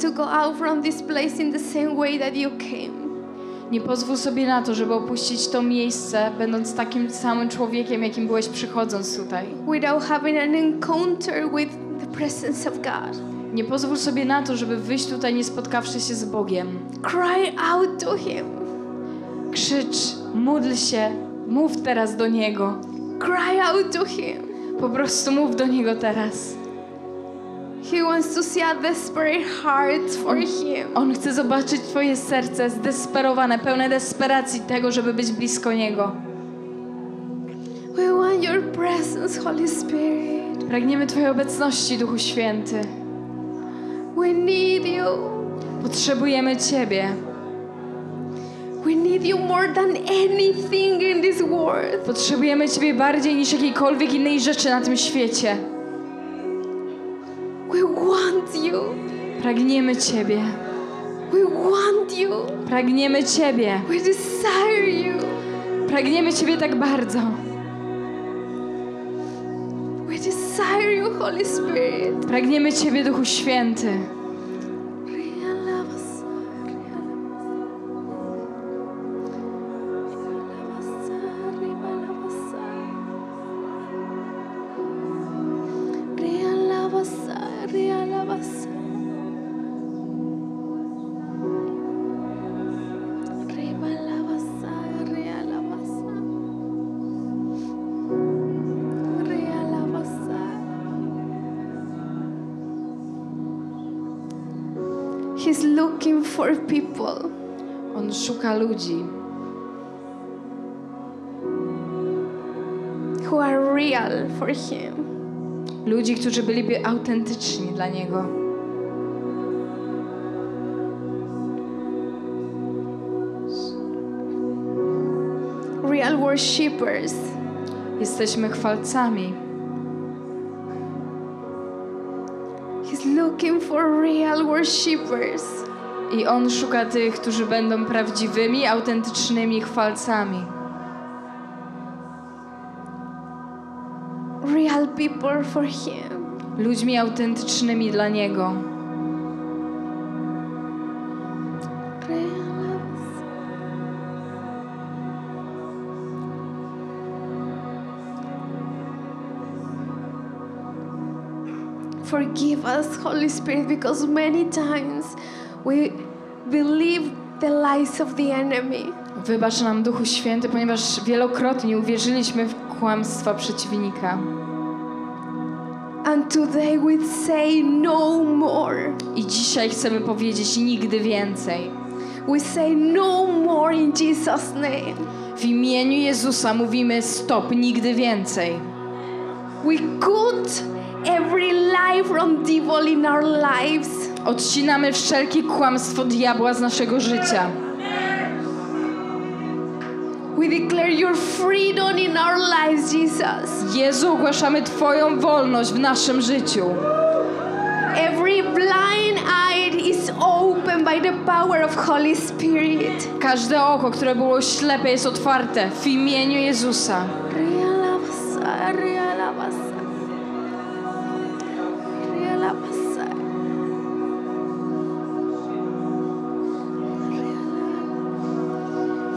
To go out from this place in the same way that you came. Nie pozwól sobie na to, żeby opuścić to miejsce, będąc takim samym człowiekiem, jakim byłeś przychodząc tutaj. without having an encounter with the presence of God. Nie pozwól sobie na to, żeby wyjść tutaj nie spotkawszy się z Bogiem. Cry out to Him. Krzycz, módl się, mów teraz do Niego. Cry out to Him. Po prostu mów do Niego teraz. He wants to see a desperate heart for On, Him. on chce zobaczyć Twoje serce zdesperowane, pełne desperacji tego, żeby być blisko Niego. We want Your presence, Holy Spirit. Pragniemy Twojej obecności, Duchu Święty. We need You. Potrzebujemy Ciebie. We need You more than anything in this world. Potrzebujemy Ciebie bardziej niż jakiejkolwiek innej rzeczy na tym świecie. Pragniemy Ciebie. We want You. Pragniemy Ciebie. We desire You. Pragniemy Ciebie tak bardzo. We desire You, Holy Spirit. Pragniemy Ciebie, Duchu Święty. Ludzi, who are real for Him. Ludzi, którzy byliby autentyczni dla Niego. Real worshippers. Jesteśmy chwalcami. He's looking for real worshippers. I On szuka tych, którzy będą prawdziwymi, autentycznymi chwalcami. Real people for Him. Ludźmi autentycznymi dla Niego. Forgive us, Holy Spirit, because many times we believe the lies of the enemy. Wybacz nam, Duchu Święty, ponieważ wielokrotnie uwierzyliśmy w kłamstwa przeciwnika. And today we say no more. I dzisiaj chcemy powiedzieć nigdy więcej. We say no more in Jesus' name. W imieniu Jezusa mówimy stop, nigdy więcej. We cut every lie from devil in our lives. Odcinamy wszelkie kłamstwo diabła z naszego życia. We declare your freedom in our lives, Jesus. Jezu, ogłaszamy Twoją wolność w naszym życiu. Every blind eye is opened by the power of Holy Spirit. Każde oko, które było ślepe, jest otwarte w imieniu Jezusa.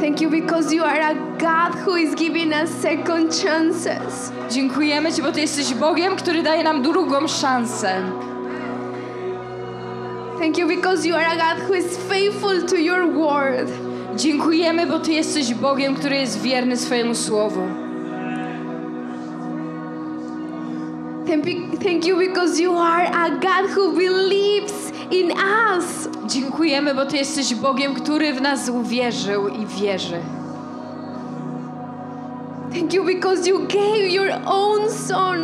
Thank you because you are a God who is giving us second chances. Dziękujemy Ci, bo Ty jesteś Bogiem, który daje nam drugą szansę. Thank you because you are a God who is faithful to your word. Dziękujemy, bo Ty jesteś Bogiem, który jest wierny swojemu słowu. Thank you- Thank you because you are a God who believes in us. Dziękujemy, bo Ty jesteś Bogiem, który w nas uwierzył i wierzy. Thank you because you gave your own son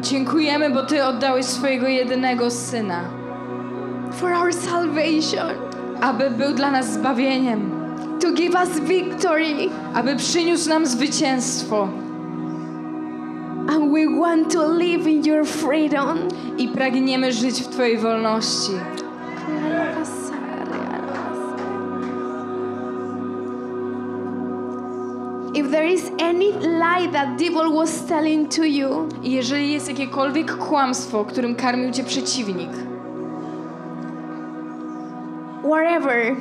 Dziękujemy, bo Ty oddałeś swojego jedynego Syna, for our salvation, aby był dla nas zbawieniem, to give us victory. aby przyniósł nam zwycięstwo And we want to live in your freedom. i pragniemy żyć w Twojej wolności. Jeżeli jest jakiekolwiek kłamstwo, którym karmił Cię przeciwnik, whatever,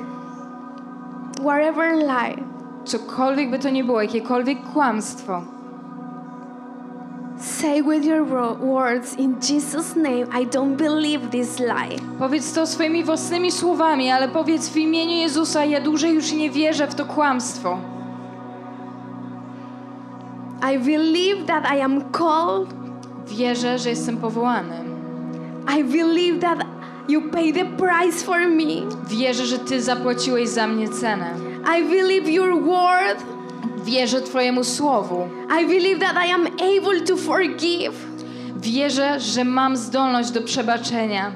whatever lie, cokolwiek by to nie było, jakiekolwiek kłamstwo, say with your wo- words in Jesus' name, I don't believe this lie. powiedz to swoimi własnymi słowami, ale powiedz w imieniu Jezusa, ja dłużej już nie wierzę w to kłamstwo. I believe that I am called. Wierzę, że jestem powołany. I believe that you pay the price for me. Wierzę, że Ty zapłaciłeś za mnie cenę. I believe your word. Wierzę Twojemu słowu. I believe that I am able to forgive. Wierzę, że mam zdolność do przebaczenia.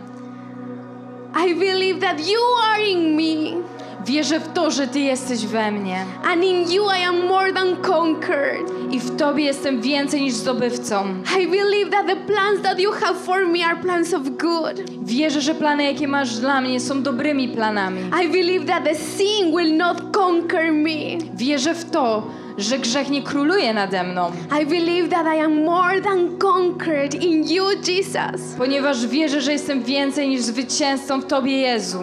I believe that you are in me. Wierzę w to, że Ty jesteś we mnie. And in you I am more than conquered. I w Tobie jestem więcej niż zdobywcą. I believe that the plans that you have for me are plans of good. Wierzę, że plany, jakie masz dla mnie, są dobrymi planami. I believe that the sin will not conquer me. Wierzę w to, że grzech nie króluje nade mną, I believe that I am more than conquered in you, Jesus. ponieważ wierzę, że jestem więcej niż zwycięzcą w Tobie, Jezu.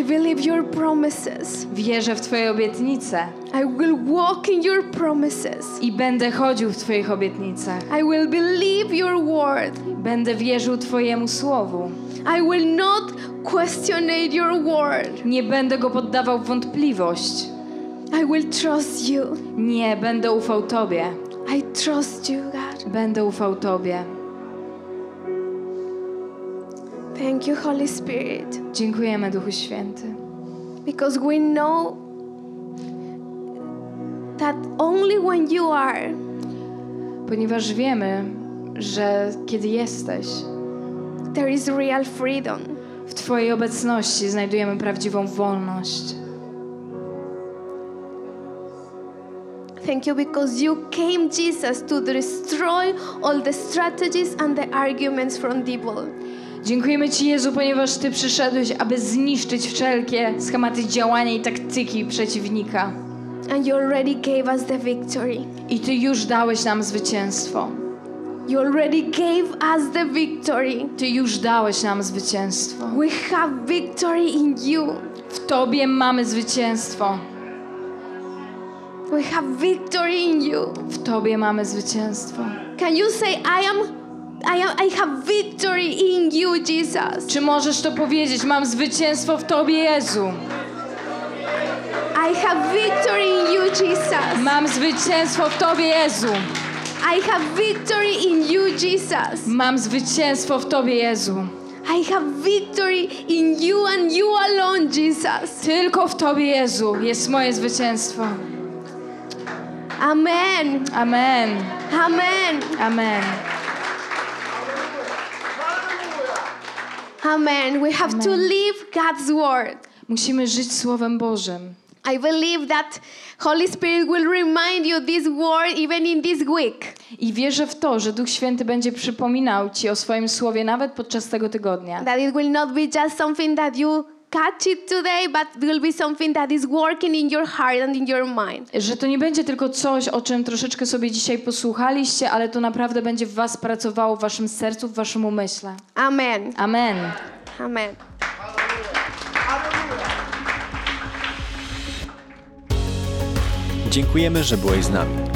I believe your promises. Wierzę w Twoje obietnice I will walk in your promises. i będę chodził w Twoich obietnicach. I will believe your word. Będę wierzył Twojemu słowu. I will not questionate your word. Nie będę go poddawał wątpliwość. I will trust you. Nie, będę ufał Tobie. I trust you, God. Będę ufał Tobie. Thank you, Holy Spirit. Dziękujemy, Duchu Święty. Because we know that only when you are, Ponieważ wiemy, że kiedy jesteś, there is real freedom. w Twojej obecności znajdujemy prawdziwą wolność. Thank you because you came, Jesus, to destroy all the strategies and the arguments from the devil. Dziękujemy Ci, Jezu, ponieważ Ty przyszedłeś, aby zniszczyć wszelkie schematy działania i taktyki przeciwnika. And you already gave us the victory. I Ty już dałeś nam zwycięstwo. You already gave us the victory. Ty już dałeś nam zwycięstwo. We have victory in you. W Tobie mamy zwycięstwo. We have victory in you. W Tobie mamy zwycięstwo. Can you say, I am, I am, I have victory in you, Jesus? Czy możesz to powiedzieć? Mam zwycięstwo w Tobie, Jezu. I have victory in you, Jesus. Mam zwycięstwo w Tobie, Jezu. I have victory in you, Jesus. Mam zwycięstwo w Tobie, Jezu. I have victory in you and you alone, Jesus. Tylko w Tobie, Jezu, jest moje zwycięstwo. Amen. Amen. Amen. Amen. Amen. We have to live God's word. Musimy żyć Słowem Bożym. I believe that Holy Spirit will remind you this word even in this week. I wierzę w to, że Duch Święty będzie przypominał Ci o swoim Słowie nawet podczas tego tygodnia. That it will not be just something that you catch it today, but will be something that is working in your heart and in your mind. Że to nie będzie tylko coś, o czym troszeczkę sobie dzisiaj posłuchaliście, ale to naprawdę będzie w Was pracowało, w Waszym sercu, w Waszym umyśle. Amen. Amen. Amen. Dziękujemy, że byłeś z nami.